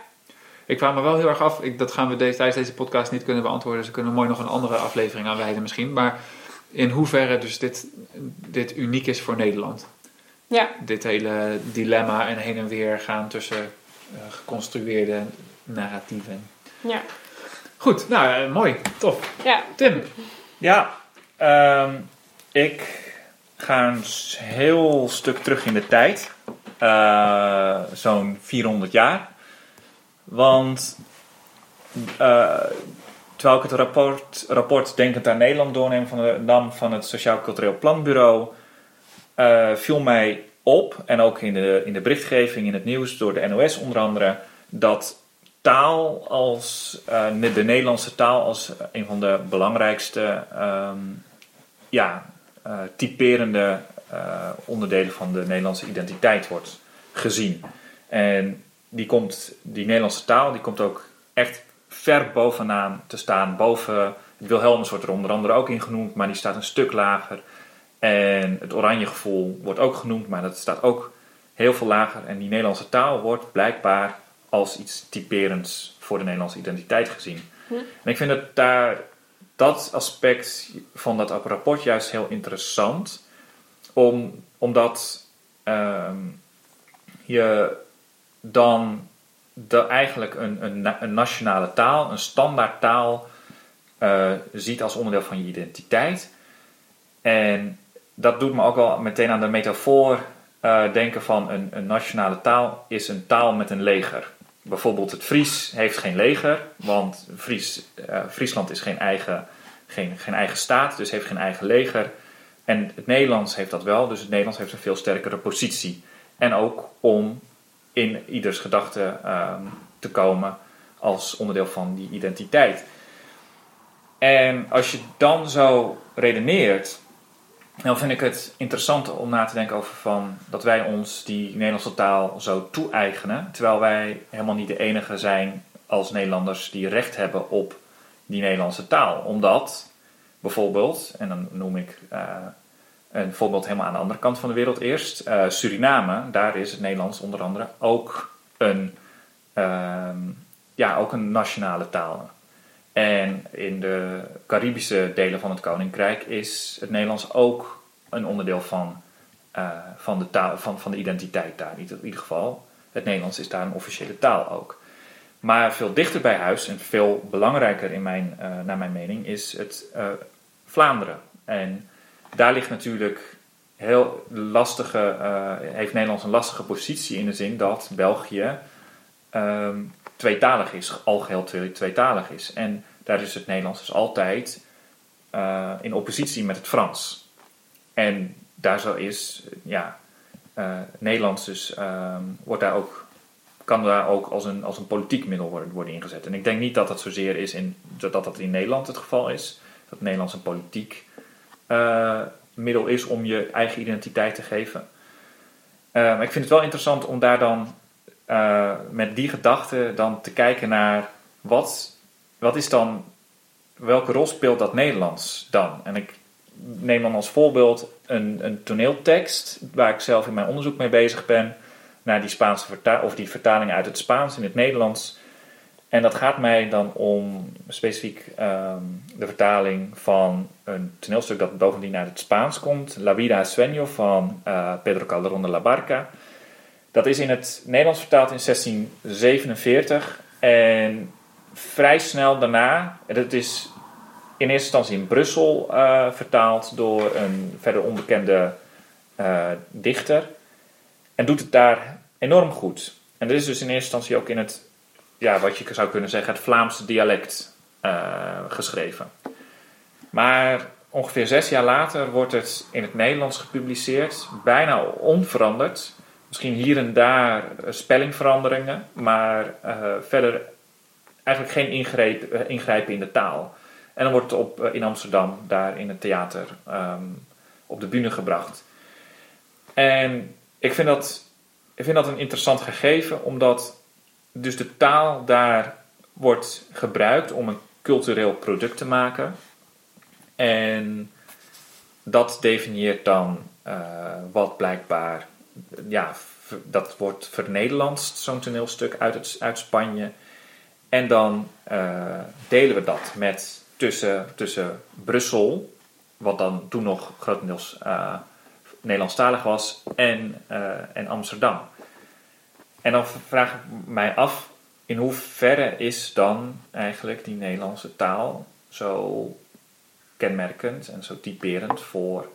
Ik vraag me wel heel erg af, ik, dat gaan we deze, tijdens deze podcast niet kunnen beantwoorden, dus we kunnen mooi nog een andere aflevering aan wijden misschien. Maar in hoeverre dus dit, dit uniek is voor Nederland. ja, Dit hele dilemma en heen en weer gaan tussen eh, geconstrueerde narratieven. ja, Goed, nou eh, mooi, tof. ja. Tim, Ja, ehm, ik ga een heel stuk terug in de tijd. Eh, Zo'n 400 jaar. Want eh, terwijl ik het rapport, Denkend aan Nederland doorneem van de van het Sociaal Cultureel Planbureau, eh, viel mij op, en ook in de, in de berichtgeving in het nieuws door de NOS onder andere, dat taal als eh, de Nederlandse taal als een van de belangrijkste ehm, ja, typerende onderdelen van de Nederlandse identiteit wordt gezien. En die, komt, die Nederlandse taal die komt ook echt ver bovenaan te staan. Boven het Wilhelmus wordt er onder andere ook in genoemd, maar die staat een stuk lager. En het oranje gevoel wordt ook genoemd, maar dat staat ook heel veel lager. En die Nederlandse taal wordt blijkbaar als iets typerends voor de Nederlandse identiteit gezien. Hm. En ik vind dat daar dat aspect van dat rapport juist heel interessant, om, omdat ehm, je dan de, eigenlijk een, een, een nationale taal, een standaard taal, eh, ziet als onderdeel van je identiteit. En dat doet me ook wel meteen aan de metafoor eh, denken van een, een nationale taal is een taal met een leger. Bijvoorbeeld het Fries heeft geen leger, want Fries, eh, Friesland is geen eigen, geen, geen eigen staat, dus heeft geen eigen leger. En het Nederlands heeft dat wel, dus het Nederlands heeft een veel sterkere positie. En ook om in ieders gedachte ehm, te komen als onderdeel van die identiteit. En als je dan zo redeneert, dan vind ik het interessant om na te denken over van dat wij ons die Nederlandse taal zo toe-eigenen, terwijl wij helemaal niet de enige zijn als Nederlanders die recht hebben op die Nederlandse taal. Omdat bijvoorbeeld, en dan noem ik eh, een voorbeeld helemaal aan de andere kant van de wereld eerst, eh, Suriname, daar is het Nederlands onder andere ook een, ehm, ja, ook een nationale taal. En in de Caribische delen van het Koninkrijk is het Nederlands ook een onderdeel van, eh, van, de, taal, van, van de identiteit daar. In ieder geval, het Nederlands is daar een officiële taal ook. Maar veel dichter bij huis en veel belangrijker in mijn, eh, naar mijn mening is het Vlaanderen. En daar ligt natuurlijk heel lastige, eh, heeft Nederland een lastige positie in de zin dat België ehm, tweetalig is, algeheel twee- tweetalig is. En daar is het Nederlands dus altijd eh, in oppositie met het Frans. En daar zo is, ja, eh, Nederlands dus, ehm, wordt daar ook, kan daar ook als een, als een politiek middel worden, worden ingezet. En ik denk niet dat dat zozeer is in, dat dat in Nederland het geval is. Dat Nederlands een politiek eh, middel is om je eigen identiteit te geven. Eh, maar ik vind het wel interessant om daar dan eh, met die gedachte dan te kijken naar wat, wat is dan, welke rol speelt dat Nederlands dan? En ik neem dan als voorbeeld een, een toneeltekst waar ik zelf in mijn onderzoek mee bezig ben, naar die Spaanse vertaling, of die vertaling uit het Spaans in het Nederlands. En dat gaat mij dan om specifiek ehm, de vertaling van een toneelstuk dat bovendien uit het Spaans komt. La Vida es Sueño van eh, Pedro Calderón de la Barca. Dat is in het Nederlands vertaald in 1647. En vrij snel daarna, dat is in eerste instantie in Brussel eh, vertaald door een verder onbekende eh, dichter. En doet het daar enorm goed. En dit is dus in eerste instantie ook in het, ja, wat je zou kunnen zeggen, het Vlaamse dialect uh, geschreven. Maar ongeveer zes jaar later wordt het in het Nederlands gepubliceerd, bijna onveranderd. Misschien hier en daar spellingveranderingen, maar uh, verder eigenlijk geen ingreep, ingrijpen in de taal. En dan wordt het op, in Amsterdam, daar in het theater, um, op de bühne gebracht. En ik vind dat, ik vind dat een interessant gegeven, omdat dus de taal daar wordt gebruikt om een cultureel product te maken. En dat definieert dan uh, wat blijkbaar, ja, dat wordt vernederlandst, zo'n toneelstuk uit, het, uit Spanje. En dan uh, delen we dat met tussen, tussen Brussel, wat dan toen nog grotendeels uh, Nederlandstalig was, en, en Amsterdam. En dan vraag ik mij af, in hoeverre is dan eigenlijk die Nederlandse taal zo kenmerkend en zo typerend voor,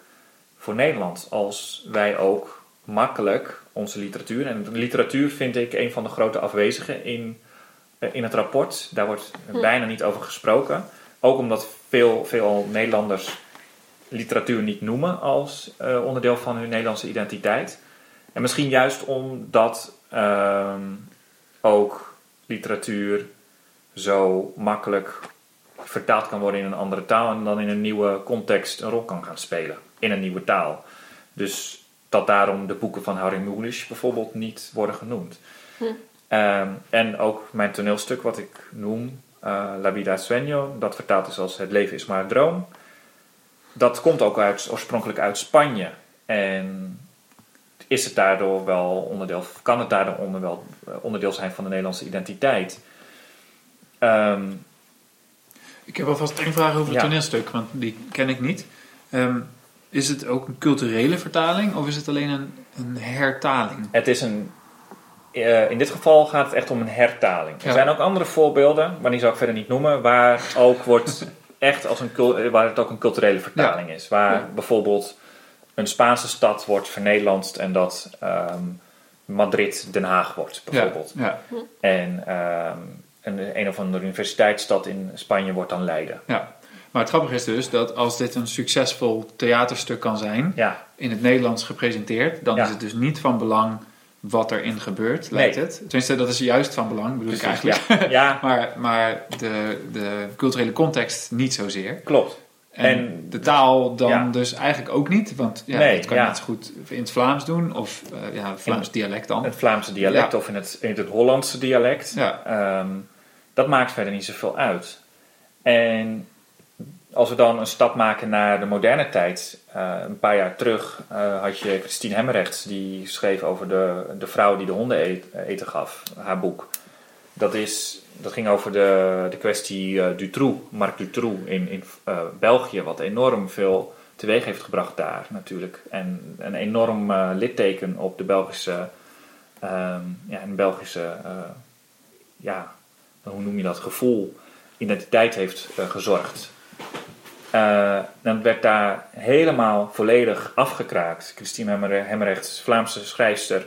voor Nederland? Als wij ook makkelijk onze literatuur, en literatuur vind ik een van de grote afwezigen in, in het rapport, daar wordt hm. bijna niet over gesproken. Ook omdat veel, veel Nederlanders literatuur niet noemen als uh, onderdeel van hun Nederlandse identiteit. En misschien juist omdat uh, ook literatuur zo makkelijk vertaald kan worden in een andere taal en dan in een nieuwe context een rol kan gaan spelen in een nieuwe taal. Dus dat daarom de boeken van Harry Mulisch bijvoorbeeld niet worden genoemd. Hm. Um, en ook mijn toneelstuk wat ik noem, uh, La Vida Sueño, dat vertaald is als Het leven is maar een droom. Dat komt ook uit, oorspronkelijk uit Spanje. En is het daardoor wel onderdeel, kan het daardoor onder wel, onderdeel zijn van de Nederlandse identiteit. Um, ik heb alvast één vraag over het ja. toneelstuk, want die ken ik niet. Um, is het ook een culturele vertaling of is het alleen een, een hertaling? Het is een. Uh, in dit geval gaat het echt om een hertaling. Ja. Er zijn ook andere voorbeelden, maar die zal ik verder niet noemen, waar ook wordt echt als een waar het ook een culturele vertaling ja. is. Waar bijvoorbeeld een Spaanse stad wordt vernederlandst en dat um, Madrid Den Haag wordt, bijvoorbeeld. Ja. En um, een, een of andere universiteitsstad in Spanje wordt dan Leiden. Ja. Maar het grappige is dus dat als dit een succesvol theaterstuk kan zijn, ja. in het Nederlands gepresenteerd, dan is het dus niet van belang wat erin gebeurt, lijkt nee. het. Tenminste, dat is juist van belang, bedoel Precies, ik eigenlijk. Ja. maar maar de, de culturele context niet zozeer. Klopt. En, en, de taal dan ja. dus eigenlijk ook niet, want ja, nee, dat kan je net zo goed in het Vlaams doen of uh, ja, Vlaams in dialect dan. Het Vlaamse dialect of in het, in het Hollandse dialect. Ja. Um, dat maakt verder niet zoveel uit. En als we dan een stap maken naar de moderne tijd, uh, een paar jaar terug uh, had je Christine Hemmerrechts, die schreef over de, de vrouw die de honden eet, eten gaf, haar boek. Dat, is, dat ging over de, de kwestie uh, Dutroux, Marc Dutroux in, in België, wat enorm veel teweeg heeft gebracht daar natuurlijk. En een enorm litteken op de Belgische, um, ja, een Belgische, ja, hoe noem je dat, gevoel, identiteit heeft gezorgd. Uh, dan werd daar helemaal volledig afgekraakt. Christine Hemmerrechts, Vlaamse schrijfster,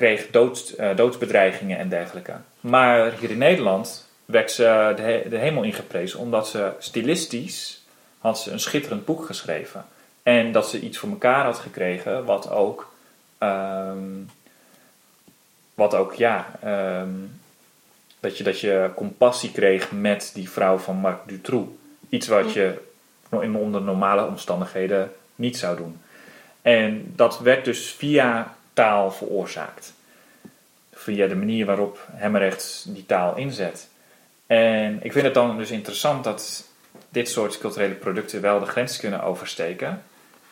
kreeg dood, uh, doodsbedreigingen en dergelijke. Maar hier in Nederland werd ze de, he de, hemel ingeprezen omdat ze stilistisch had ze een schitterend boek geschreven. En dat ze iets voor elkaar had gekregen wat ook, um, wat ook ja, um, dat, je, dat je compassie kreeg met die vrouw van Marc Dutroux. Iets wat je onder normale omstandigheden niet zou doen. En dat werd dus via taal veroorzaakt. Via de manier waarop Hemmerrechts die taal inzet. En ik vind het dan dus interessant dat dit soort culturele producten wel de grens kunnen oversteken.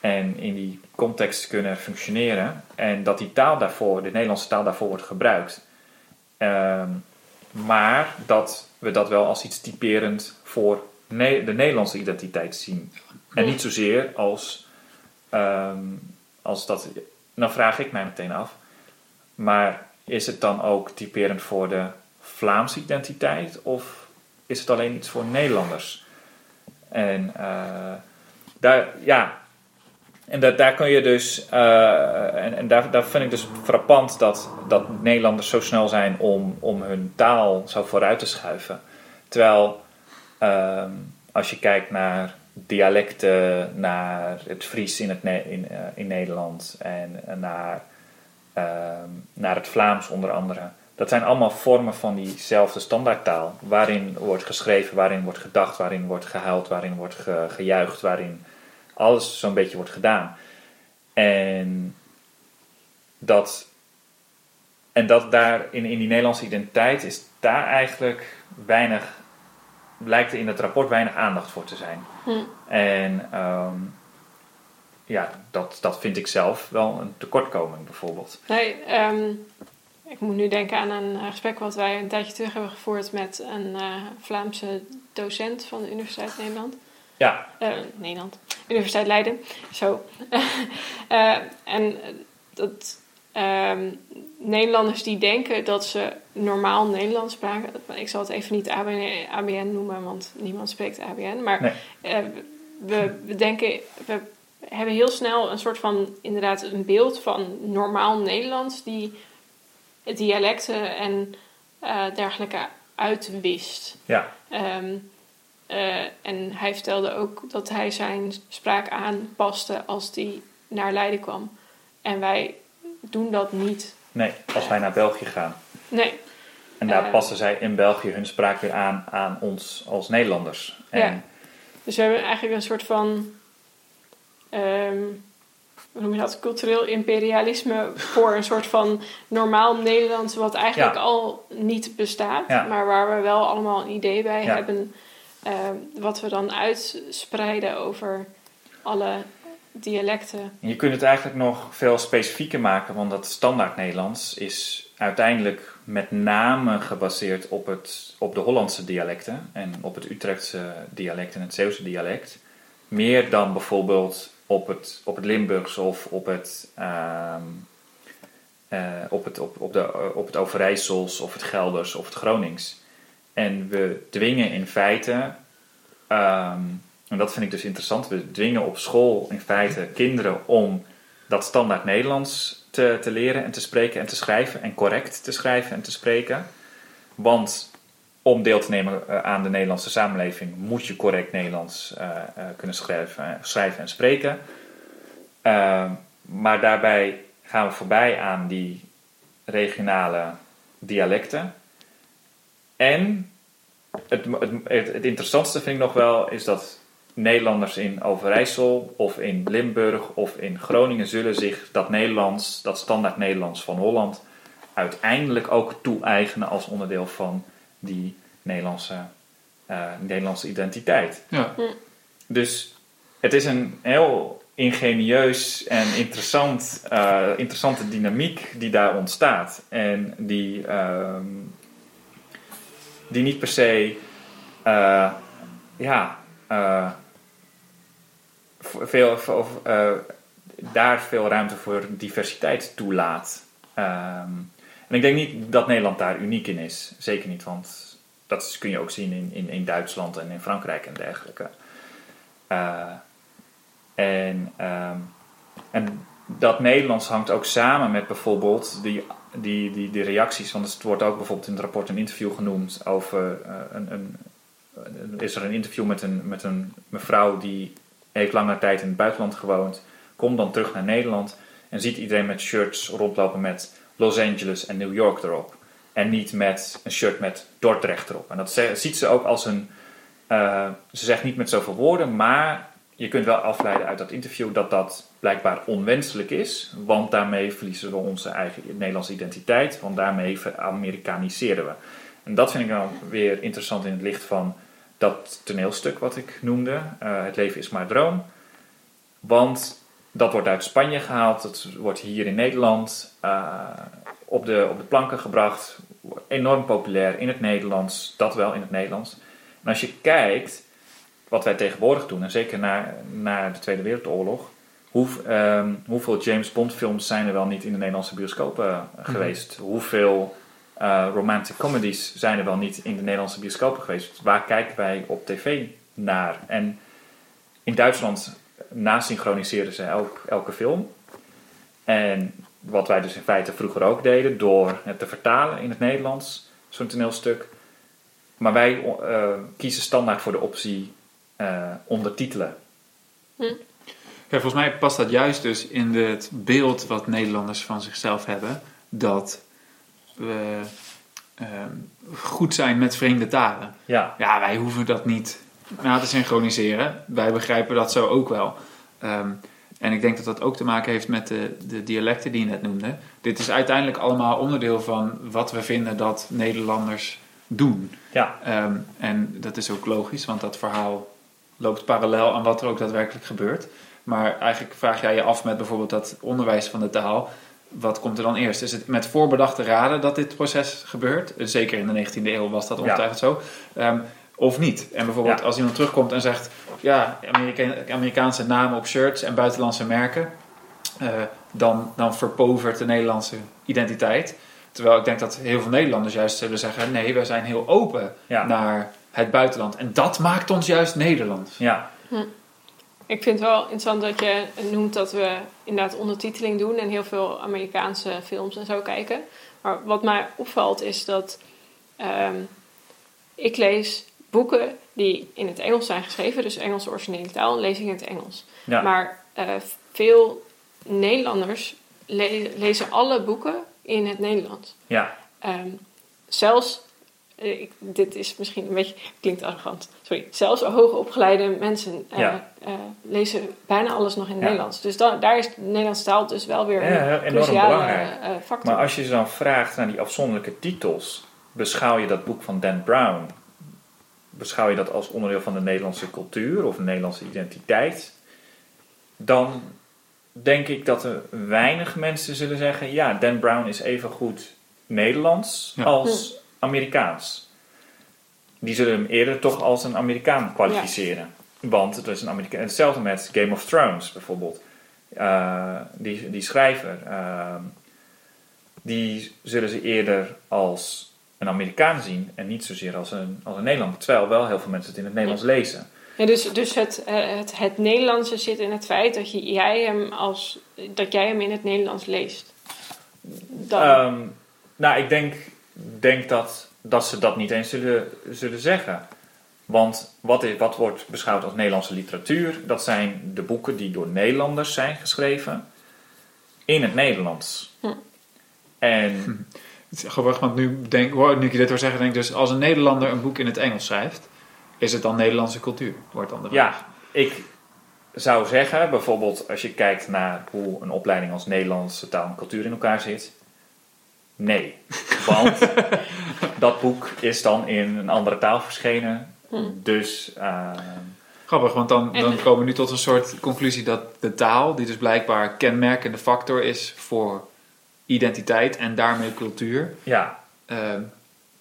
en in die context kunnen functioneren. En dat die taal daarvoor, de Nederlandse taal daarvoor wordt gebruikt. Ehm, maar dat we dat wel als iets typerend voor Ne- de Nederlandse identiteit zien. En niet zozeer als, ehm, als dat. Dan vraag ik mij meteen af. Maar is het dan ook typerend voor de Vlaamse identiteit? Of is het alleen iets voor Nederlanders? En eh, daar, ja. En dat, daar kun je dus. eh, en en daar, daar vind ik dus frappant dat, dat Nederlanders zo snel zijn om, om hun taal zo vooruit te schuiven. Terwijl ehm, als je kijkt naar dialecten, naar het Fries in, het in, eh, in Nederland en eh, naar, ehm, naar het Vlaams onder andere. Dat zijn allemaal vormen van diezelfde standaardtaal. Waarin wordt geschreven, waarin wordt gedacht, waarin wordt gehuild, waarin wordt ge- gejuicht, waarin alles zo'n beetje wordt gedaan. En dat, en dat daar in, in die Nederlandse identiteit is daar eigenlijk weinig, lijkt er in het rapport weinig aandacht voor te zijn. Hm. En ehm, ja, dat, dat vind ik zelf wel een tekortkoming bijvoorbeeld. Nee, ehm, ik moet nu denken aan een eh, gesprek wat wij een tijdje terug hebben gevoerd met een eh, Vlaamse docent van de Universiteit Nederland. Ja, Eh, Nederland, Universiteit Leiden. Zo. En dat ehm, Nederlanders die denken dat ze normaal Nederlands spraken. Ik zal het even niet ABN, ABN noemen, want niemand spreekt ABN. Maar Nee. eh, we, we denken, we hebben heel snel een soort van, inderdaad, een beeld van normaal Nederlands die dialecten en eh, dergelijke uitwist. ja, Ehm, eh, en hij vertelde ook dat hij zijn spraak aanpaste als hij naar Leiden kwam. En wij doen dat niet. nee, als wij naar België gaan. Nee, En daar Eh. passen zij in België hun spraak weer aan aan ons als Nederlanders. En, Ja. dus we hebben eigenlijk een soort van. ehm, hoe noem je dat? Cultureel imperialisme voor een soort van normaal Nederlands, wat eigenlijk Ja. al niet bestaat, Ja. maar waar we wel allemaal een idee bij hebben, ehm, wat we dan uitspreiden over alle dialecten. En je kunt het eigenlijk nog veel specifieker maken, want dat standaard Nederlands is uiteindelijk met name gebaseerd op, het, op de Hollandse dialecten en op het Utrechtse dialect en het Zeeuwse dialect. Meer dan bijvoorbeeld op het, op het Limburgs of op het, eh, op, het, op, op, de, op het Overijssels of het Gelders of het Gronings. En we dwingen in feite ehm, en dat vind ik dus interessant. We dwingen op school in feite kinderen om dat standaard Nederlands te, te leren en te spreken en te schrijven. En correct te schrijven en te spreken. Want om deel te nemen eh, aan de Nederlandse samenleving moet je correct Nederlands eh, eh, kunnen schrijven, schrijven en spreken. Eh, maar daarbij gaan we voorbij aan die regionale dialecten. En het, het, het interessantste vind ik nog wel is dat Nederlanders in Overijssel of in Limburg of in Groningen zullen zich dat Nederlands, dat standaard Nederlands van Holland, uiteindelijk ook toe-eigenen als onderdeel van die Nederlandse, eh, Nederlandse identiteit. Ja. Dus het is een heel ingenieus en interessant, eh, interessante dynamiek die daar ontstaat. En die, ehm, die niet per se eh, ja, eh, veel, veel, eh, daar veel ruimte voor diversiteit toelaat. Ehm, en ik denk niet dat Nederland daar uniek in is. Zeker niet, want dat kun je ook zien in, in, in Duitsland en in Frankrijk en dergelijke. Eh, en, ehm, en dat Nederlands hangt ook samen met bijvoorbeeld die, die, die, die reacties. Want het wordt ook bijvoorbeeld in het rapport een interview genoemd over een, een- is er een interview met een, met een mevrouw die heeft lange tijd in het buitenland gewoond, komt dan terug naar Nederland en ziet iedereen met shirts rondlopen met Los Angeles en New York erop. En niet met een shirt met Dordrecht erop. En dat ziet ze ook als een. eh, ze zegt niet met zoveel woorden, maar je kunt wel afleiden uit dat interview dat dat blijkbaar onwenselijk is. Want daarmee verliezen we onze eigen Nederlandse identiteit. Want daarmee Amerikaniseren we. En dat vind ik dan weer interessant in het licht van dat toneelstuk wat ik noemde. eh, het leven is maar droom. Want dat wordt uit Spanje gehaald, dat wordt hier in Nederland eh, op, de, op de planken gebracht. Enorm populair in het Nederlands, dat wel in het Nederlands. En als je kijkt wat wij tegenwoordig doen, en zeker na, na de Tweede Wereldoorlog, hoe, ehm, hoeveel James Bond films zijn er wel niet in de Nederlandse bioscopen eh, geweest? Hoeveel eh, romantic comedies zijn er wel niet in de Nederlandse bioscopen geweest? Waar kijken wij op tv naar? En in Duitsland nasynchroniseerden ze elk, elke film. En wat wij dus in feite vroeger ook deden, door het te vertalen in het Nederlands, zo'n toneelstuk. Maar wij eh, kiezen standaard voor de optie eh, ondertitelen. Ja, volgens mij past dat juist dus in het beeld wat Nederlanders van zichzelf hebben. Dat we ehm, goed zijn met vreemde talen. Ja, Ja, wij hoeven dat niet na te synchroniseren. Wij begrijpen dat zo ook wel. Ehm, en ik denk dat dat ook te maken heeft met de, de dialecten die je net noemde. Dit is uiteindelijk allemaal onderdeel van wat we vinden dat Nederlanders doen. ja, Ehm, en dat is ook logisch, want dat verhaal loopt parallel aan wat er ook daadwerkelijk gebeurt. Maar eigenlijk vraag jij je af met bijvoorbeeld dat onderwijs van de taal. Wat komt er dan eerst? Is het met voorbedachte raden dat dit proces gebeurt? Zeker in de 19e eeuw was dat ongetwijfeld zo. Ehm, of niet? En bijvoorbeeld Ja. als iemand terugkomt en zegt... Ja, Amerika- Amerikaanse namen op shirts en buitenlandse merken... eh, dan, dan verpovert de Nederlandse identiteit. Terwijl ik denk dat heel veel Nederlanders juist zullen zeggen... Nee, wij zijn heel open Ja. naar het buitenland. En dat maakt ons juist Nederlands. ja, Ik vind het wel interessant dat je noemt dat we inderdaad ondertiteling doen en heel veel Amerikaanse films en zo kijken. Maar wat mij opvalt is dat ehm, ik lees boeken die in het Engels zijn geschreven, dus Engelse originele taal, lees ik in het Engels. ja. Maar eh, veel Nederlanders le- lezen alle boeken in het Nederlands. ja. Ehm, zelfs, ik, dit is misschien een beetje, klinkt arrogant, sorry. Zelfs hoogopgeleide mensen eh, Ja. eh, lezen bijna alles nog in het Ja. Nederlands. Dus da- daar is de Nederlandse taal dus wel weer Ja, een enorm cruciale belangrijk. eh, factor. Maar als je ze dan vraagt naar die afzonderlijke titels, beschouw je dat boek van Dan Brown, beschouw je dat als onderdeel van de Nederlandse cultuur of de Nederlandse identiteit, dan denk ik dat er weinig mensen zullen zeggen, ja, Dan Brown is even goed Nederlands Ja. als Amerikaans. Die zullen hem eerder toch als een Amerikaan kwalificeren. Want het is een Amerikaan. Hetzelfde met Game of Thrones bijvoorbeeld. Eh, die, die schrijver, ehm, die zullen ze eerder als een Amerikaan zien en niet zozeer als een, als een Nederlander. Terwijl wel heel veel mensen het in het Nederlands lezen. Ja, dus dus het, eh, het, het Nederlandse zit in het feit dat, je, jij hem als, dat jij hem in het Nederlands leest. Dan, Ehm, nou, ik denk, denk dat, dat ze dat niet eens zullen, zullen zeggen. Want wat, is, wat wordt beschouwd als Nederlandse literatuur? Dat zijn de boeken die door Nederlanders zijn geschreven in het Nederlands. Hm. En Het is grappig, want nu, denk, hoor, nu ik je dit hoor zeggen, denk ik dus... Als een Nederlander een boek in het Engels schrijft... Is het dan Nederlandse cultuur? Wordt dan de vraag. ja, ik zou zeggen, bijvoorbeeld als je kijkt naar hoe een opleiding als Nederlandse taal en cultuur in elkaar zit. Nee, want dat boek is dan in een andere taal verschenen. Dus ehm, Grappig, want dan, dan komen we nu tot een soort conclusie dat de taal, die dus blijkbaar kenmerkende factor is voor identiteit en daarmee cultuur, ja, ehm,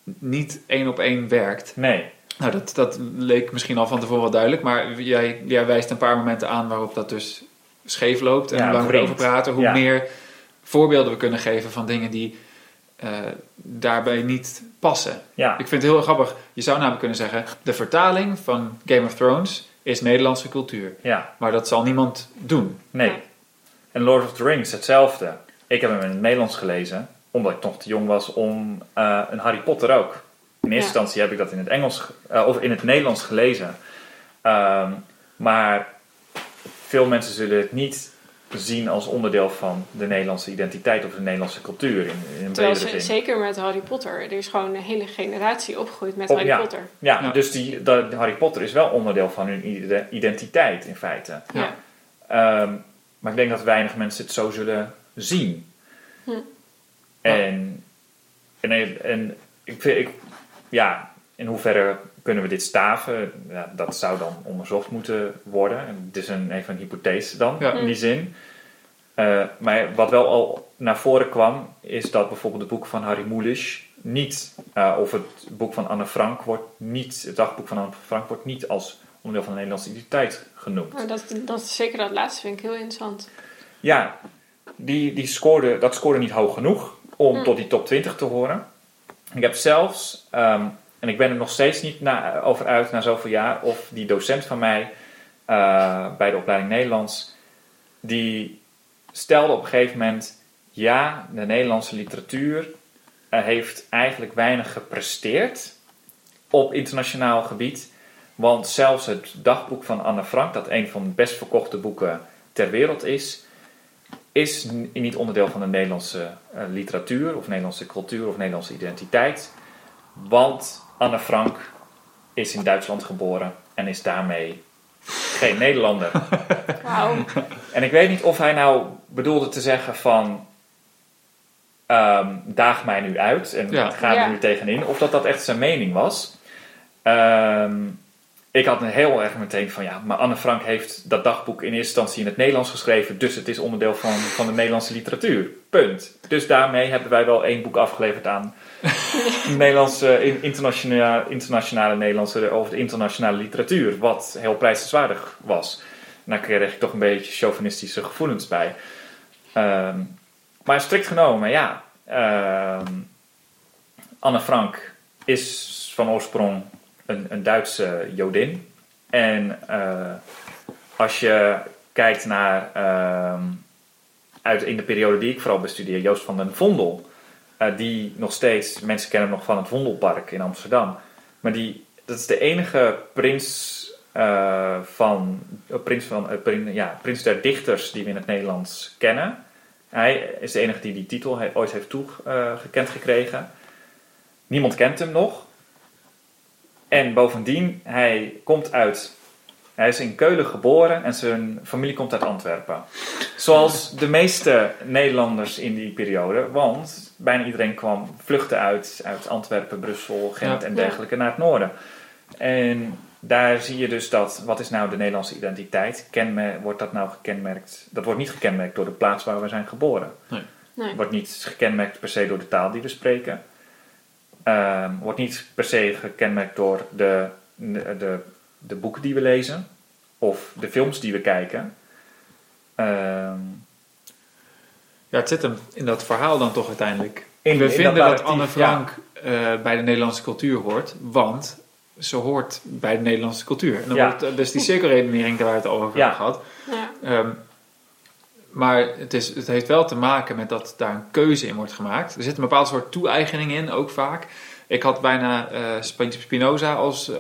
niet één op één werkt. nee. Nou, dat, dat leek misschien al van tevoren wel duidelijk, maar jij, jij wijst een paar momenten aan waarop dat dus scheef loopt. En Ja, hoe langer we erover praten, hoe Ja. meer voorbeelden we kunnen geven van dingen die eh, daarbij niet passen. Ja, Ik vind het heel grappig. Je zou namelijk kunnen zeggen: de vertaling van Game of Thrones is Nederlandse cultuur. ja, Maar dat zal niemand doen. nee. En Lord of the Rings hetzelfde. Ik heb hem in het Nederlands gelezen, omdat ik nog te jong was om eh, een Harry Potter ook. In eerste Ja. instantie heb ik dat in het Engels ge- eh, of in het Nederlands gelezen. Ehm, maar veel mensen zullen het niet zien als onderdeel van de Nederlandse identiteit of de Nederlandse cultuur in, in een terwijl bredere zin. zeker met Harry Potter, er is gewoon een hele generatie opgegroeid met Op- Harry ja. Potter. Ja, Ja. dus die, dat, Harry Potter is wel onderdeel van hun ide- identiteit in feite. Ja. Ja. Ehm, maar ik denk dat weinig mensen het zo zullen zien. Hm. En, en, en ik vind, ik, ja, in hoeverre kunnen we dit staven? Ja, dat zou dan onderzocht moeten worden. En Het is een, even een hypothese dan, Ja. in die zin. Eh, maar wat wel al naar voren kwam, is dat bijvoorbeeld het boek van Harry Mulisch niet, eh, of het boek van Anne Frank wordt niet, het dagboek van Anne Frank wordt niet als onderdeel van de Nederlandse identiteit genoemd. Maar dat, dat, zeker dat laatste vind ik heel interessant. Ja, die, die scoorde, dat scoorde niet hoog genoeg om Hmm. tot die top 20 te horen. Ik heb zelfs, ehm, en ik ben er nog steeds niet na, over uit na zoveel jaar, of die docent van mij eh, bij de opleiding Nederlands, die stelde op een gegeven moment, ja, de Nederlandse literatuur eh, heeft eigenlijk weinig gepresteerd op internationaal gebied. Want zelfs het dagboek van Anne Frank, dat een van de best verkochte boeken ter wereld is, is niet onderdeel van de Nederlandse eh, literatuur of Nederlandse cultuur of Nederlandse identiteit. Want Anne Frank is in Duitsland geboren en is daarmee geen Nederlander. En ik weet niet of hij nou bedoelde te zeggen van ehm, daag mij nu uit en Ja. ga er Ja. nu tegenin. Of dat dat echt zijn mening was. Ehm, ik had een heel erg meteen van ja, maar Anne Frank heeft dat dagboek in eerste instantie in het Nederlands geschreven. Dus het is onderdeel van, van de Nederlandse literatuur. Punt. Dus daarmee hebben wij wel één boek afgeleverd aan Nederlandse, in- internationale, internationale Nederlandse of de internationale literatuur. Wat heel prijzenswaardig was. En daar kreeg ik toch een beetje chauvinistische gevoelens bij. Ehm, maar strikt genomen, ja. ehm, Anne Frank is van oorsprong een, een Duitse Jodin. En eh, als je kijkt naar, ehm, uit, in de periode die ik vooral bestudeer, Joost van den Vondel. Eh, die nog steeds, mensen kennen hem nog van het Vondelpark in Amsterdam. Maar die, dat is de enige prins eh, van, eh, prins, van prin- ja, prins der dichters die we in het Nederlands kennen. Hij is de enige die die titel ooit heeft toegekend gekregen. Niemand kent hem nog. En bovendien, hij komt uit. Hij is in Keulen geboren en zijn familie komt uit Antwerpen. Zoals de meeste Nederlanders in die periode, want bijna iedereen kwam vluchten uit, uit Antwerpen, Brussel, Gent Ja. en dergelijke naar het noorden. En daar zie je dus dat, wat is nou de Nederlandse identiteit? Kenmer, wordt dat nou gekenmerkt? Dat wordt niet gekenmerkt door de plaats waar we zijn geboren. Nee. Wordt niet gekenmerkt per se door de taal die we spreken. Ehm, wordt niet per se gekenmerkt door de, de, de, de boeken die we lezen. Of de films die we kijken. Ehm, Ja, het zit hem in dat verhaal dan toch uiteindelijk. In- We in vinden dat Anne Frank eh, bij de Nederlandse cultuur hoort, want ze hoort bij de Nederlandse cultuur. En dan Ja. wordt het- dus die cirkelredenering daar waar we het al over Ja. hebben gehad. Ja. Ehm, maar het, is, het heeft wel te maken met dat daar een keuze in wordt gemaakt. Er zit een bepaald soort toe-eigening in, ook vaak. Ik had bijna eh, Sp- Spinoza als eh,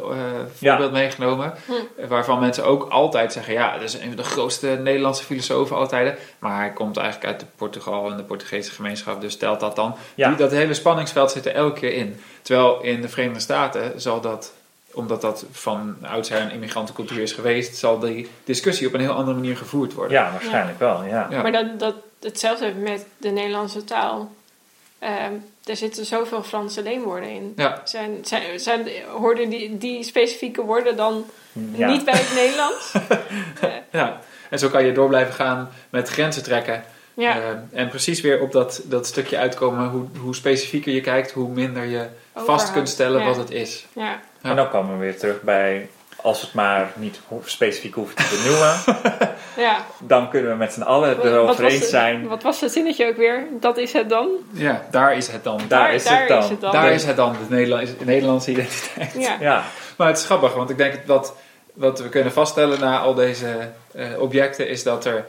voorbeeld meegenomen. Hm. Waarvan mensen ook altijd zeggen: ja, dat is een van de grootste Nederlandse filosofen alle tijden. Maar hij komt eigenlijk uit de Portugal en de Portugese gemeenschap, dus telt dat dan. Ja. Die, dat hele spanningsveld zit er elke keer in. Terwijl in de Verenigde Staten zal dat, omdat dat van oudsher een immigrantencultuur is geweest, zal die discussie op een heel andere manier gevoerd worden. ja, waarschijnlijk wel. Ja. Ja. Maar dat, dat, hetzelfde met de Nederlandse taal. Ehm, er zitten zoveel Franse leenwoorden in. Ja. Zijn, zijn, zijn, hoorden die, die specifieke woorden dan Ja. niet bij het Nederlands? Ja, en zo kan je door blijven gaan met grenzen trekken. Ja, Eh, en precies weer op dat, dat stukje uitkomen. Hoe, hoe specifieker je kijkt, hoe minder je vast kunt stellen Ja. wat het is. ja. Ja. En dan komen we weer terug bij, als we het maar niet specifiek hoeven te benoemen, ja. dan kunnen we met z'n allen erover eens zijn. Wat was het zinnetje ook weer? Dat is het dan? Ja, daar is het dan. Daar, Daar- is, daar het dan. is het dan. Daar is het dan, de Nederlandse, Nederlandse identiteit. Ja. Ja, Maar het is grappig, want ik denk dat wat we kunnen vaststellen na al deze eh, objecten is dat er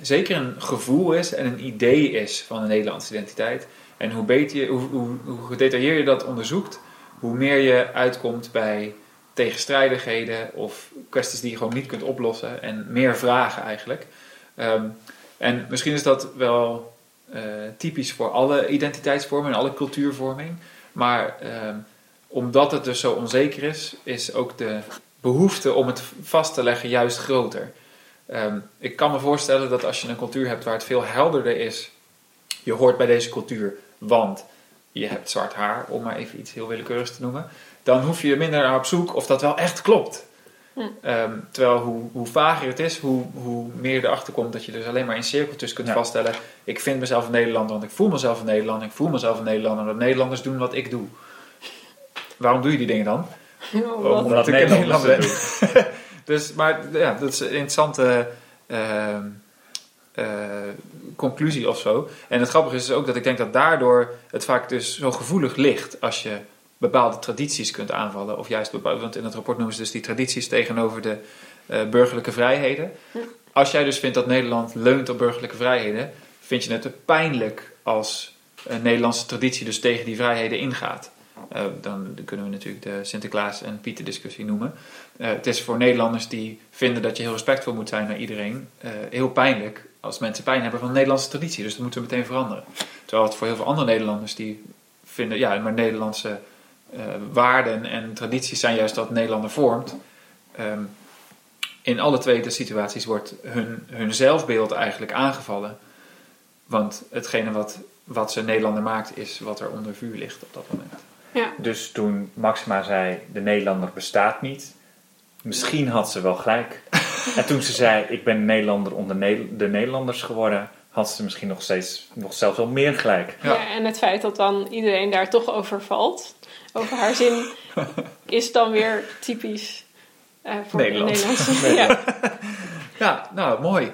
zeker een gevoel is en een idee is van de Nederlandse identiteit. En hoe, beter je, hoe, hoe, hoe gedetailleerder je dat onderzoekt, hoe meer je uitkomt bij tegenstrijdigheden of kwesties die je gewoon niet kunt oplossen en meer vragen eigenlijk. Ehm, en misschien is dat wel eh, typisch voor alle identiteitsvormen en alle cultuurvorming. Maar ehm, omdat het dus zo onzeker is, is ook de behoefte om het vast te leggen juist groter. Ehm, ik kan me voorstellen dat als je een cultuur hebt waar het veel helderder is, je hoort bij deze cultuur, want je hebt zwart haar, om maar even iets heel willekeurigs te noemen. Dan hoef je minder naar op zoek of dat wel echt klopt. Hm. Ehm, terwijl hoe, hoe vager het is, hoe, hoe meer je erachter komt dat je dus alleen maar in cirkeltjes kunt Ja. vaststellen. Ik vind mezelf een Nederlander, want ik voel mezelf een Nederlander. Ik voel mezelf een Nederlander, omdat Nederlanders doen wat ik doe. Waarom doe je die dingen dan? Oh, Omdat ik Nederlander ben. Dus, maar ja, dat is een interessante ehm, eh, conclusie of zo. En het grappige is dus ook dat ik denk dat daardoor het vaak dus zo gevoelig ligt als je bepaalde tradities kunt aanvallen. Of juist bepaalde, want in het rapport noemen ze dus die tradities tegenover de eh, burgerlijke vrijheden. Als jij dus vindt dat Nederland leunt op burgerlijke vrijheden, vind je het pijnlijk als een Nederlandse traditie dus tegen die vrijheden ingaat. Eh, dan kunnen we natuurlijk de Sinterklaas en Pieter discussie noemen. Eh, het is voor Nederlanders die vinden dat je heel respectvol moet zijn naar iedereen, heel pijnlijk als mensen pijn hebben van de Nederlandse traditie. Dus dat moeten we meteen veranderen. Terwijl het voor heel veel andere Nederlanders die vinden, ja, maar Nederlandse waarden en tradities zijn juist wat Nederlander vormt. Ehm, in alle twee de situaties wordt hun, hun zelfbeeld eigenlijk aangevallen. Want hetgene wat, wat ze Nederlander maakt, is wat er onder vuur ligt op dat moment. Ja, Dus toen Maxima zei, de Nederlander bestaat niet, misschien had ze wel gelijk. en toen ze zei, ik ben Nederlander onder Ne- de Nederlanders geworden, had ze misschien nog steeds, nog zelfs wel meer gelijk. Ja. Ja. en het feit dat dan iedereen daar toch over valt, over haar zin, is dan weer typisch eh, voor Nederland. de Nederlandse. ja. Ja, nou, mooi.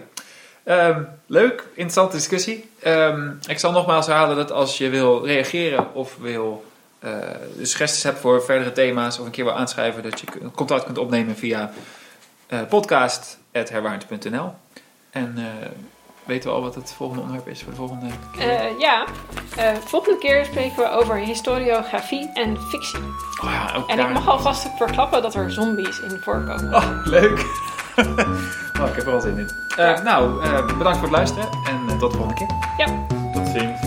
Ehm, leuk, interessante discussie. Ehm, ik zal nogmaals herhalen dat als je wil reageren of wil eh dus suggesties hebt voor verdere thema's of een keer wil aanschrijven, dat je contact kunt opnemen via podcast.herwaarend.nl. En weten we al wat het volgende onderwerp is voor de volgende keer? Eh, ja, Eh, volgende keer spreken we over historiografie en fictie. oh ja, ook En daar- ik mag alvast verklappen dat er zombies in voorkomen. Oh, leuk. oh, ik heb er wel zin in. Eh, nou, eh, bedankt voor het luisteren en tot de volgende keer. Ja. Tot ziens.